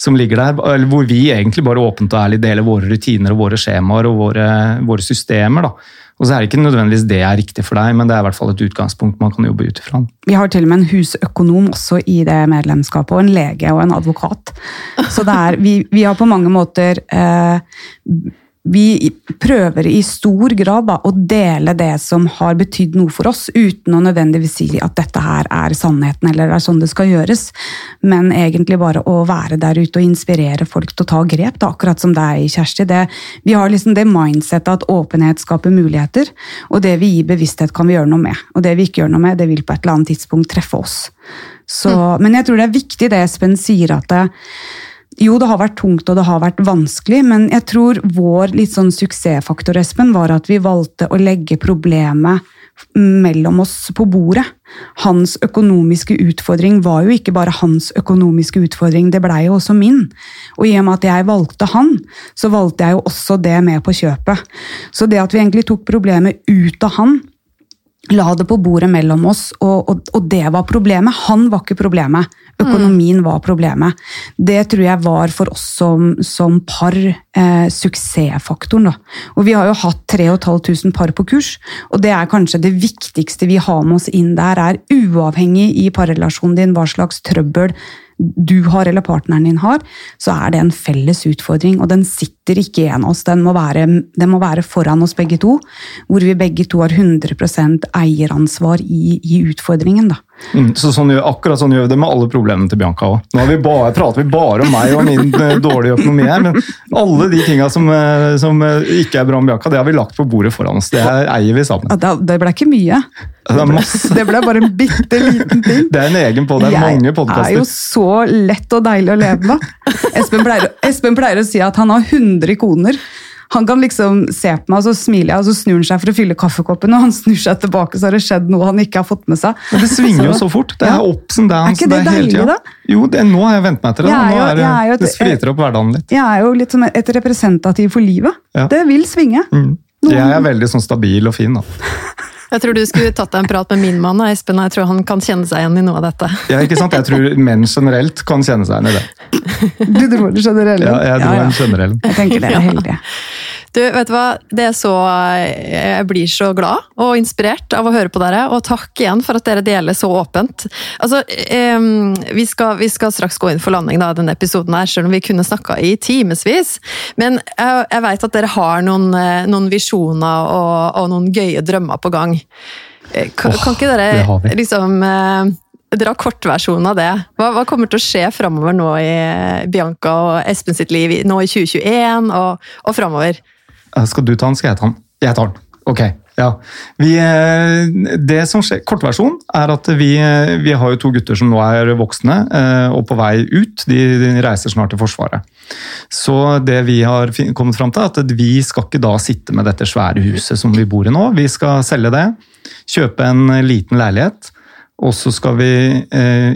som ligger der. Eller hvor vi egentlig bare åpent og ærlig deler våre rutiner og våre skjemaer og våre, våre systemer. da og så er det ikke nødvendigvis det er riktig for deg, men det er i hvert fall et utgangspunkt man kan jobbe ut ifra. Vi har til og med en husøkonom også i det medlemskapet, og en lege og en advokat. Så er, vi, vi, har på mange måter eh, vi prøver i stor grad da, å dele det som har betydd noe for oss, uten å nødvendigvis si at dette her er sannheten eller det er sånn det skal gjøres. Men egentlig bare å være der ute og inspirere folk til å ta grep, da, akkurat som deg, Kjersti. Det, vi har liksom det mindsettet at åpenhet skaper muligheter, og det vi gir bevissthet, kan vi gjøre noe med. Og det vi ikke gjør noe med, det vil på et eller annet tidspunkt treffe oss. Så, mm. Men jeg tror det er viktig det Espen sier, at det, jo, det har vært tungt og det har vært vanskelig, men jeg tror vår litt sånn suksessfaktor Espen, var at vi valgte å legge problemet mellom oss på bordet. Hans økonomiske utfordring var jo ikke bare hans økonomiske utfordring, det blei jo også min. Og i og med at jeg valgte han, så valgte jeg jo også det med på kjøpet. Så det at vi egentlig tok problemet ut av han, la det på bordet mellom oss, og, og, og det var problemet. Han var ikke problemet. Økonomien var problemet. Det tror jeg var for oss som, som par eh, suksessfaktoren. Da. Og vi har jo hatt 3500 par på kurs, og det er kanskje det viktigste vi har med oss inn der, er uavhengig i parrelasjonen din hva slags trøbbel du har eller partneren din har, så er det en felles utfordring. Og den sitter ikke i en av oss, den må, være, den må være foran oss begge to. Hvor vi begge to har 100 eieransvar i, i utfordringen. da. Mm, så sånn, akkurat sånn gjør vi det med alle problemene til Bianca òg. Nå vi bare, prater vi bare om meg og min eh, dårlige økonomi her, men alle de tinga som, eh, som, eh, ikke er bra med Bianca, det har vi lagt på bordet foran oss. Det eier vi sammen. Ja, det ble ikke mye. Det, ble, det ble bare en bitte liten ting. Det er en egen på, det er Jeg mange podkaster. er jo så lett og deilig å leve med. Espen pleier, Espen pleier å si at han har 100 koner. Han kan liksom se på meg, og så smiler jeg, og så snur han seg for å fylle kaffekoppen, og han snur seg tilbake, så har det skjedd noe han ikke har fått med seg. Men det svinger jo så fort. Det er ja. ups and downs. Er ikke det, det deilig, da? Jo, det, nå har jeg vent meg til det. nå er, er jo, det spriter opp hverdagen litt. Jeg er jo litt som et representativ for livet. Ja. Det vil svinge. Mm. Jeg er veldig sånn stabil og fin, da. Jeg tror du skulle tatt deg en prat med min mann, Espen. Jeg tror han kan kjenne seg igjen i noe av dette. Ja, ikke sant? Jeg tror menn generelt kan kjenne seg igjen i det. Du tror den generelle? Ja, jeg tror ja, ja. en generell. Jeg tenker det er heldig. Du, vet du hva? Det er så Jeg blir så glad og inspirert av å høre på dere, og takk igjen for at dere deler så åpent. Altså, vi, skal, vi, skal, straks gå inn for landing da, denne episoden her, selv om vi kunne snakka i timevis. Men jeg, jeg vet at dere har noen, eh, noen visjoner og, og, noen gøye drømmer på gang. Eh, kan, oh, kan ikke dere liksom eh, dra kortversjonen av det. Hva, hva, kommer til å skje framover nå i Bianca og Espen sitt liv, nå i 2021 og, og framover? Eh, skal du ta den, skal jeg ta den? Jeg tar den. Ok. Ja. Vi, eh, det som skjer, Kortversjonen er at vi, eh, vi, har jo to gutter som nå er voksne og på vei ut. De, de reiser snart til Forsvaret. Så det vi har kommet fram til, er at vi skal ikke da sitte med dette svære huset som vi bor i nå. Vi skal selge det, kjøpe en liten leilighet, og så skal vi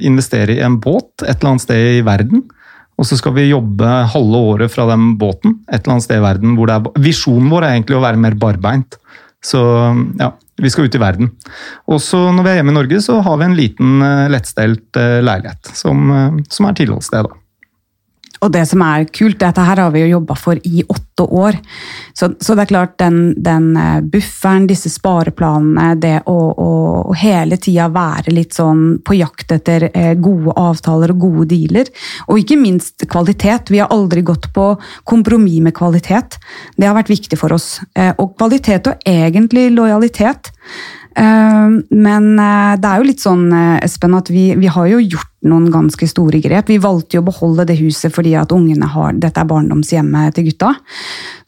investere i en båt et eller annet sted i verden. Og så skal vi jobbe halve året fra den båten et eller annet sted i verden. hvor er, Visjonen vår er egentlig å være mer barbeint. Så ja, vi skal ut i verden. Og så når vi er hjemme i Norge, så har vi en liten eh, lettstelt eh, leilighet som, eh, som er tilholdssted. da. Og det som er kult, dette her har vi jo jobba for i åtte år. Så, så, det er klart, den, den eh, bufferen, disse spareplanene, det å, å, å hele tida være litt sånn på jakt etter eh, gode avtaler og gode dealer, og ikke minst kvalitet. Vi har aldri gått på kompromiss med kvalitet. Det har vært viktig for oss. Eh, og kvalitet og egentlig lojalitet. Men det er jo litt sånn, Espen, at vi, vi har jo gjort noen ganske store grep. Vi valgte jo å beholde det huset fordi at ungene har, dette er barndomshjemmet til gutta.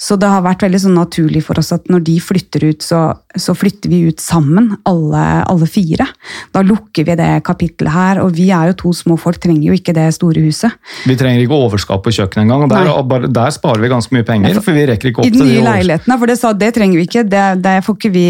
Så det har vært veldig sånn naturlig for oss at når de flytter ut, så, så flytter vi ut sammen, alle, alle, fire. Da lukker vi det kapittelet her, og vi er jo to små folk, trenger jo ikke det store huset. Vi trenger ikke overskap på kjøkkenet engang, og der, der, sparer vi ganske mye penger. for vi rekker ikke opp til de I den nye leilighetene, for det sa det trenger vi ikke. Det, det får ikke vi,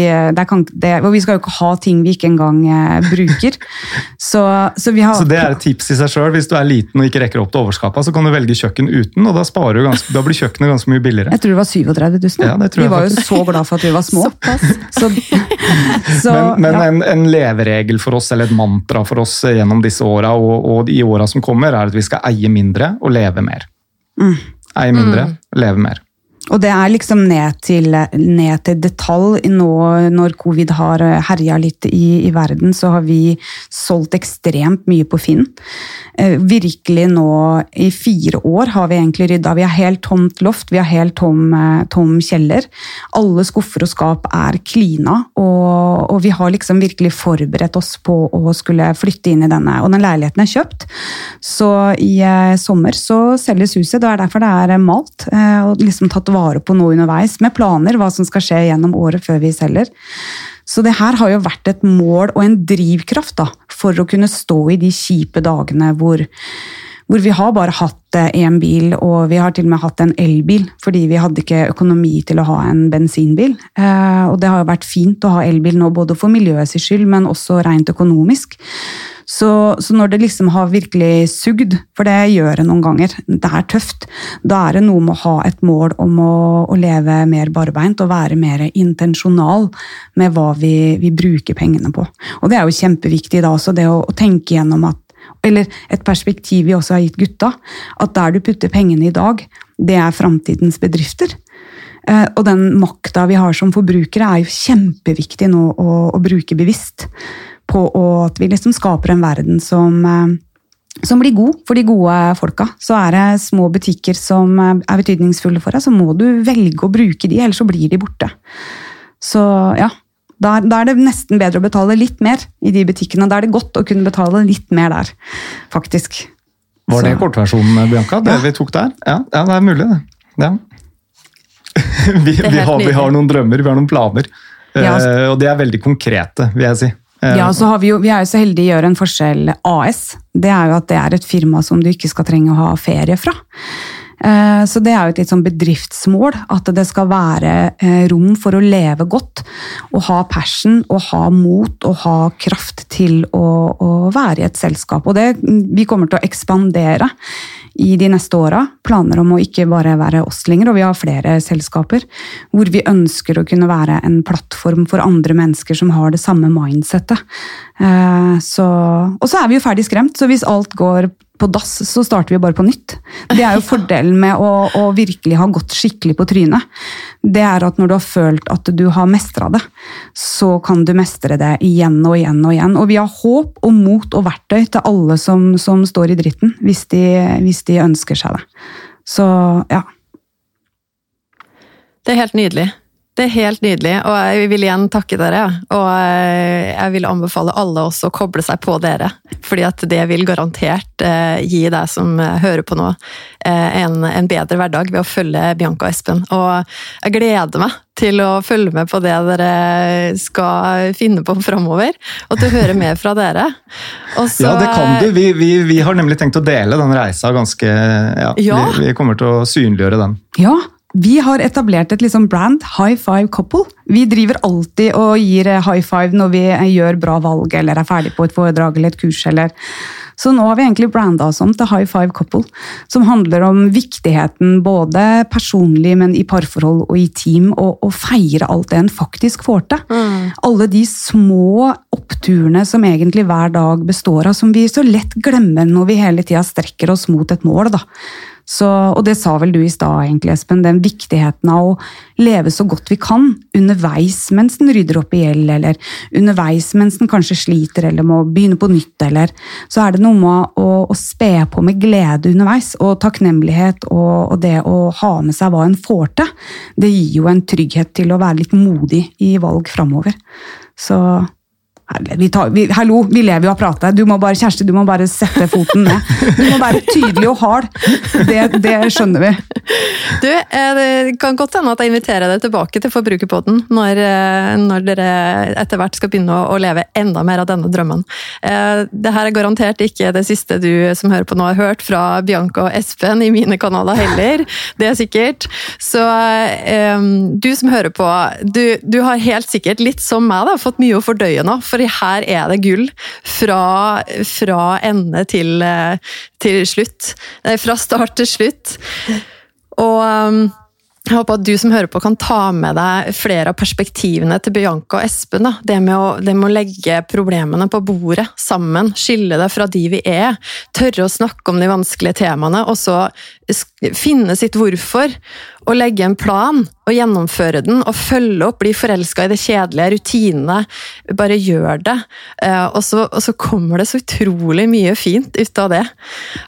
kan, det, og vi skal jo ikke ha ting vi ikke engang eh, bruker. Så, så vi har... Så det er et tips i seg sjøl. Hvis du er liten og ikke rekker opp til overskapet, så kan du velge kjøkken uten, og da, ganske, da blir kjøkkenet ganske mye billigere. Jeg tror det var 37 000. Ja, vi var jo så glad for at vi var små. Så, så, men, men ja. en, en, leveregel for oss, eller et mantra for oss gjennom disse åra og, og, i åra som kommer, er at vi skal eie mindre og leve mer. Mm. Eie mindre, mm. leve mer. Og det er liksom ned til, ned til detalj. Nå når covid har herja litt i, i, verden, så har vi solgt ekstremt mye på Finn. Eh, virkelig nå i fire år har vi egentlig rydda. Vi har helt tomt loft, vi har helt tom, eh, tom kjeller. Alle skuffer og skap er klina, og, og, vi har liksom virkelig forberedt oss på å skulle flytte inn i denne. Og den leiligheten er kjøpt, så i eh, sommer så selges huset. Det er derfor det er malt. og liksom tatt vare vare på noe underveis, med planer hva som skal skje gjennom året før vi selger. Så det her har jo vært et mål og en drivkraft da, for å kunne stå i de kjipe dagene hvor, hvor vi har bare hatt én eh, bil, og vi har til og med hatt en elbil, fordi vi hadde ikke økonomi til å ha en bensinbil. Eh, og det har jo vært fint å ha elbil nå, både for miljøets skyld, men også rent økonomisk. Så, så, når det liksom har virkelig sugd, for det gjør det noen ganger, det er tøft, da er det noe med å ha et mål om å, å leve mer barbeint og være mer intensjonal med hva vi, vi, bruker pengene på. Og det er jo kjempeviktig da også, det å, å tenke gjennom at eller et perspektiv vi også har gitt gutta, at der du putter pengene i dag, det er framtidens bedrifter. Eh, og den makta vi har som forbrukere, er jo kjempeviktig nå å, å bruke bevisst på at vi liksom skaper en verden som, eh, som blir god for de gode folka. Så er det små butikker som eh, er betydningsfulle for deg, så må du velge å bruke de, ellers så blir de borte. Så ja, da, da, er det nesten bedre å betale litt mer i de butikkene. Da er det godt å kunne betale litt mer der, faktisk. Var det kortversjonen, Bianca? Det ja. vi tok der? Ja, ja, det er mulig, det. Ja. vi, vi, har, vi, har, noen drømmer, vi har noen planer. Ja, altså. Og de er veldig konkrete, vil jeg si. Eh, ja, så vi, jo, vi er jo så heldige å gjøre en forskjell AS. Det er jo at det er et firma som du ikke skal trenge å ha ferie fra. Eh, så det er jo et litt sånn bedriftsmål, at det skal være eh, rom for å leve godt. Og ha passion og ha mot og ha kraft til å, å være i et selskap. Og det, vi kommer til å ekspandere i de neste åra. Planer om å ikke bare være oss lenger, og vi har flere selskaper. Hvor vi ønsker å kunne være en plattform for andre mennesker som har det samme mindsettet. Eh, så, og så er vi jo ferdig skremt, så hvis alt går på dass, så starter vi bare på nytt. Det er jo fordelen med å, å, virkelig ha gått skikkelig på trynet. Det er at når du har følt at du har mestra det, så kan du mestre det igjen og igjen og igjen. Og vi har håp og mot og verktøy til alle som, som står i dritten, hvis de, hvis de ønsker seg det. Så ja. Det er helt nydelig. Det er helt nydelig, og jeg vil igjen takke dere. Og eh, jeg vil anbefale alle også å koble seg på dere, fordi at det vil garantert eh, gi deg som hører på nå, eh, en, en bedre hverdag ved å følge Bianca og Espen. Og jeg gleder meg til å følge med på det dere skal finne på framover, og til å høre mer fra dere. Også, ja, det kan du. Vi, vi, vi, har nemlig tenkt å dele den reisa ganske ja, ja. Vi, vi kommer til å synliggjøre den. Ja, vi har etablert et liksom brand, High Five Couple. Vi driver alltid og gir eh, high five når vi eh, gjør bra valg eller er ferdig på et foredrag eller et kurs. Eller. Så nå har vi egentlig branda oss om til High Five Couple, som handler om viktigheten både personlig, men i parforhold og i team, og å feire alt det en faktisk får til. Mm. Alle de små oppturene som egentlig hver dag består av, som vi så lett glemmer når vi hele tida strekker oss mot et mål. da. Så, og det sa vel du i stad, egentlig, Espen, den viktigheten av å leve så godt vi kan underveis mens den rydder opp i gjeld, eller underveis mens den kanskje sliter eller må begynne på nytt, eller Så er det noe med å, å spe på med glede underveis, og takknemlighet og, og, det å ha med seg hva en får til. Det gir jo en trygghet til å være litt modig i valg framover. Så vi tar, vi, hallo, vi lever jo av prate. Du må bare, Kjersti, du må bare sette foten ned. Du må være tydelig og hard. Det, det skjønner vi. Du, eh, Det kan godt hende at jeg inviterer deg tilbake til Forbrukerpodden når, eh, når dere etter hvert skal begynne å, leve enda mer av denne drømmen. Eh, det her er garantert ikke det siste du som hører på nå har hørt fra Bianca og Espen i mine kanaler heller. Det er sikkert. Så du som hører på, du, du har helt sikkert, litt som meg, da, fått mye å fordøye nå. for fordi her er det gull fra, fra ende til, til, slutt. Fra start til slutt. Og um, jeg håper at du som hører på kan ta med deg flere av perspektivene til Bianca og Espen. Det, med å, det med å legge problemene på bordet sammen, skille det fra de vi er. Tørre å snakke om de vanskelige temaene, og så finne sitt hvorfor. Og legge en plan og gjennomføre den og følge opp, bli forelska i det kjedelige, rutinene. Bare gjør det. Eh, og så, og så, kommer det så utrolig mye fint ut av det.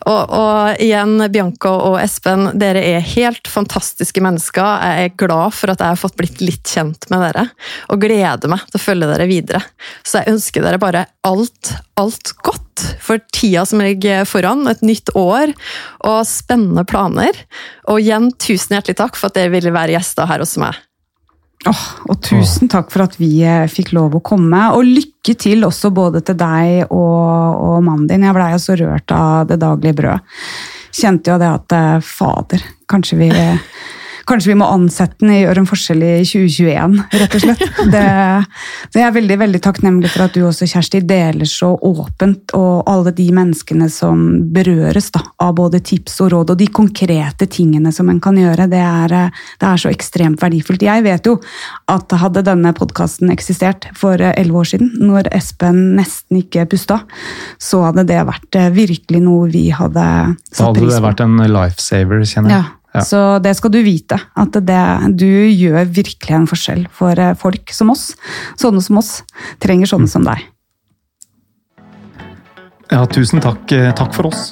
Og, og igjen, Bianca og Espen, dere er helt fantastiske mennesker. Jeg er glad for at jeg har fått blitt litt kjent med dere, og gleder meg til å følge dere videre. Så jeg ønsker dere bare alt, alt godt for tida som ligger foran. Et nytt år og spennende planer. Og igjen, tusen hjertelig takk for at dere ville være gjester her hos meg. Oh, og tusen takk for at vi eh, fikk lov å komme. Og lykke til også både til deg og, og mannen din. Jeg blei jo så rørt av det daglige brød. Kjente jo det at eh, fader, kanskje vi Kanskje vi må ansette den i gjøre en forskjell i 2021, rett og slett. Det, jeg er veldig veldig takknemlig for at du også, Kjersti, deler så åpent, og alle de menneskene som berøres da, av både tips og råd, og de konkrete tingene som en kan gjøre. Det er, det er så ekstremt verdifullt. Jeg vet jo at hadde denne podkasten eksistert for elleve år siden, når Espen nesten ikke pusta, så hadde det vært virkelig noe vi hadde satt pris på. Da hadde det vært en lifesaver, kjenner jeg. Ja. Ja. Så det skal du vite. At det, du gjør virkelig en forskjell for eh, folk som oss. Sånne som oss trenger sånne som deg. Ja, tusen takk. Eh, takk for oss.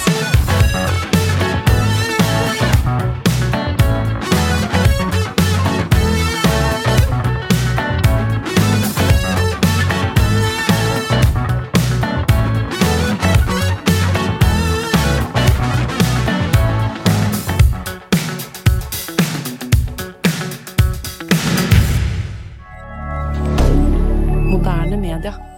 media.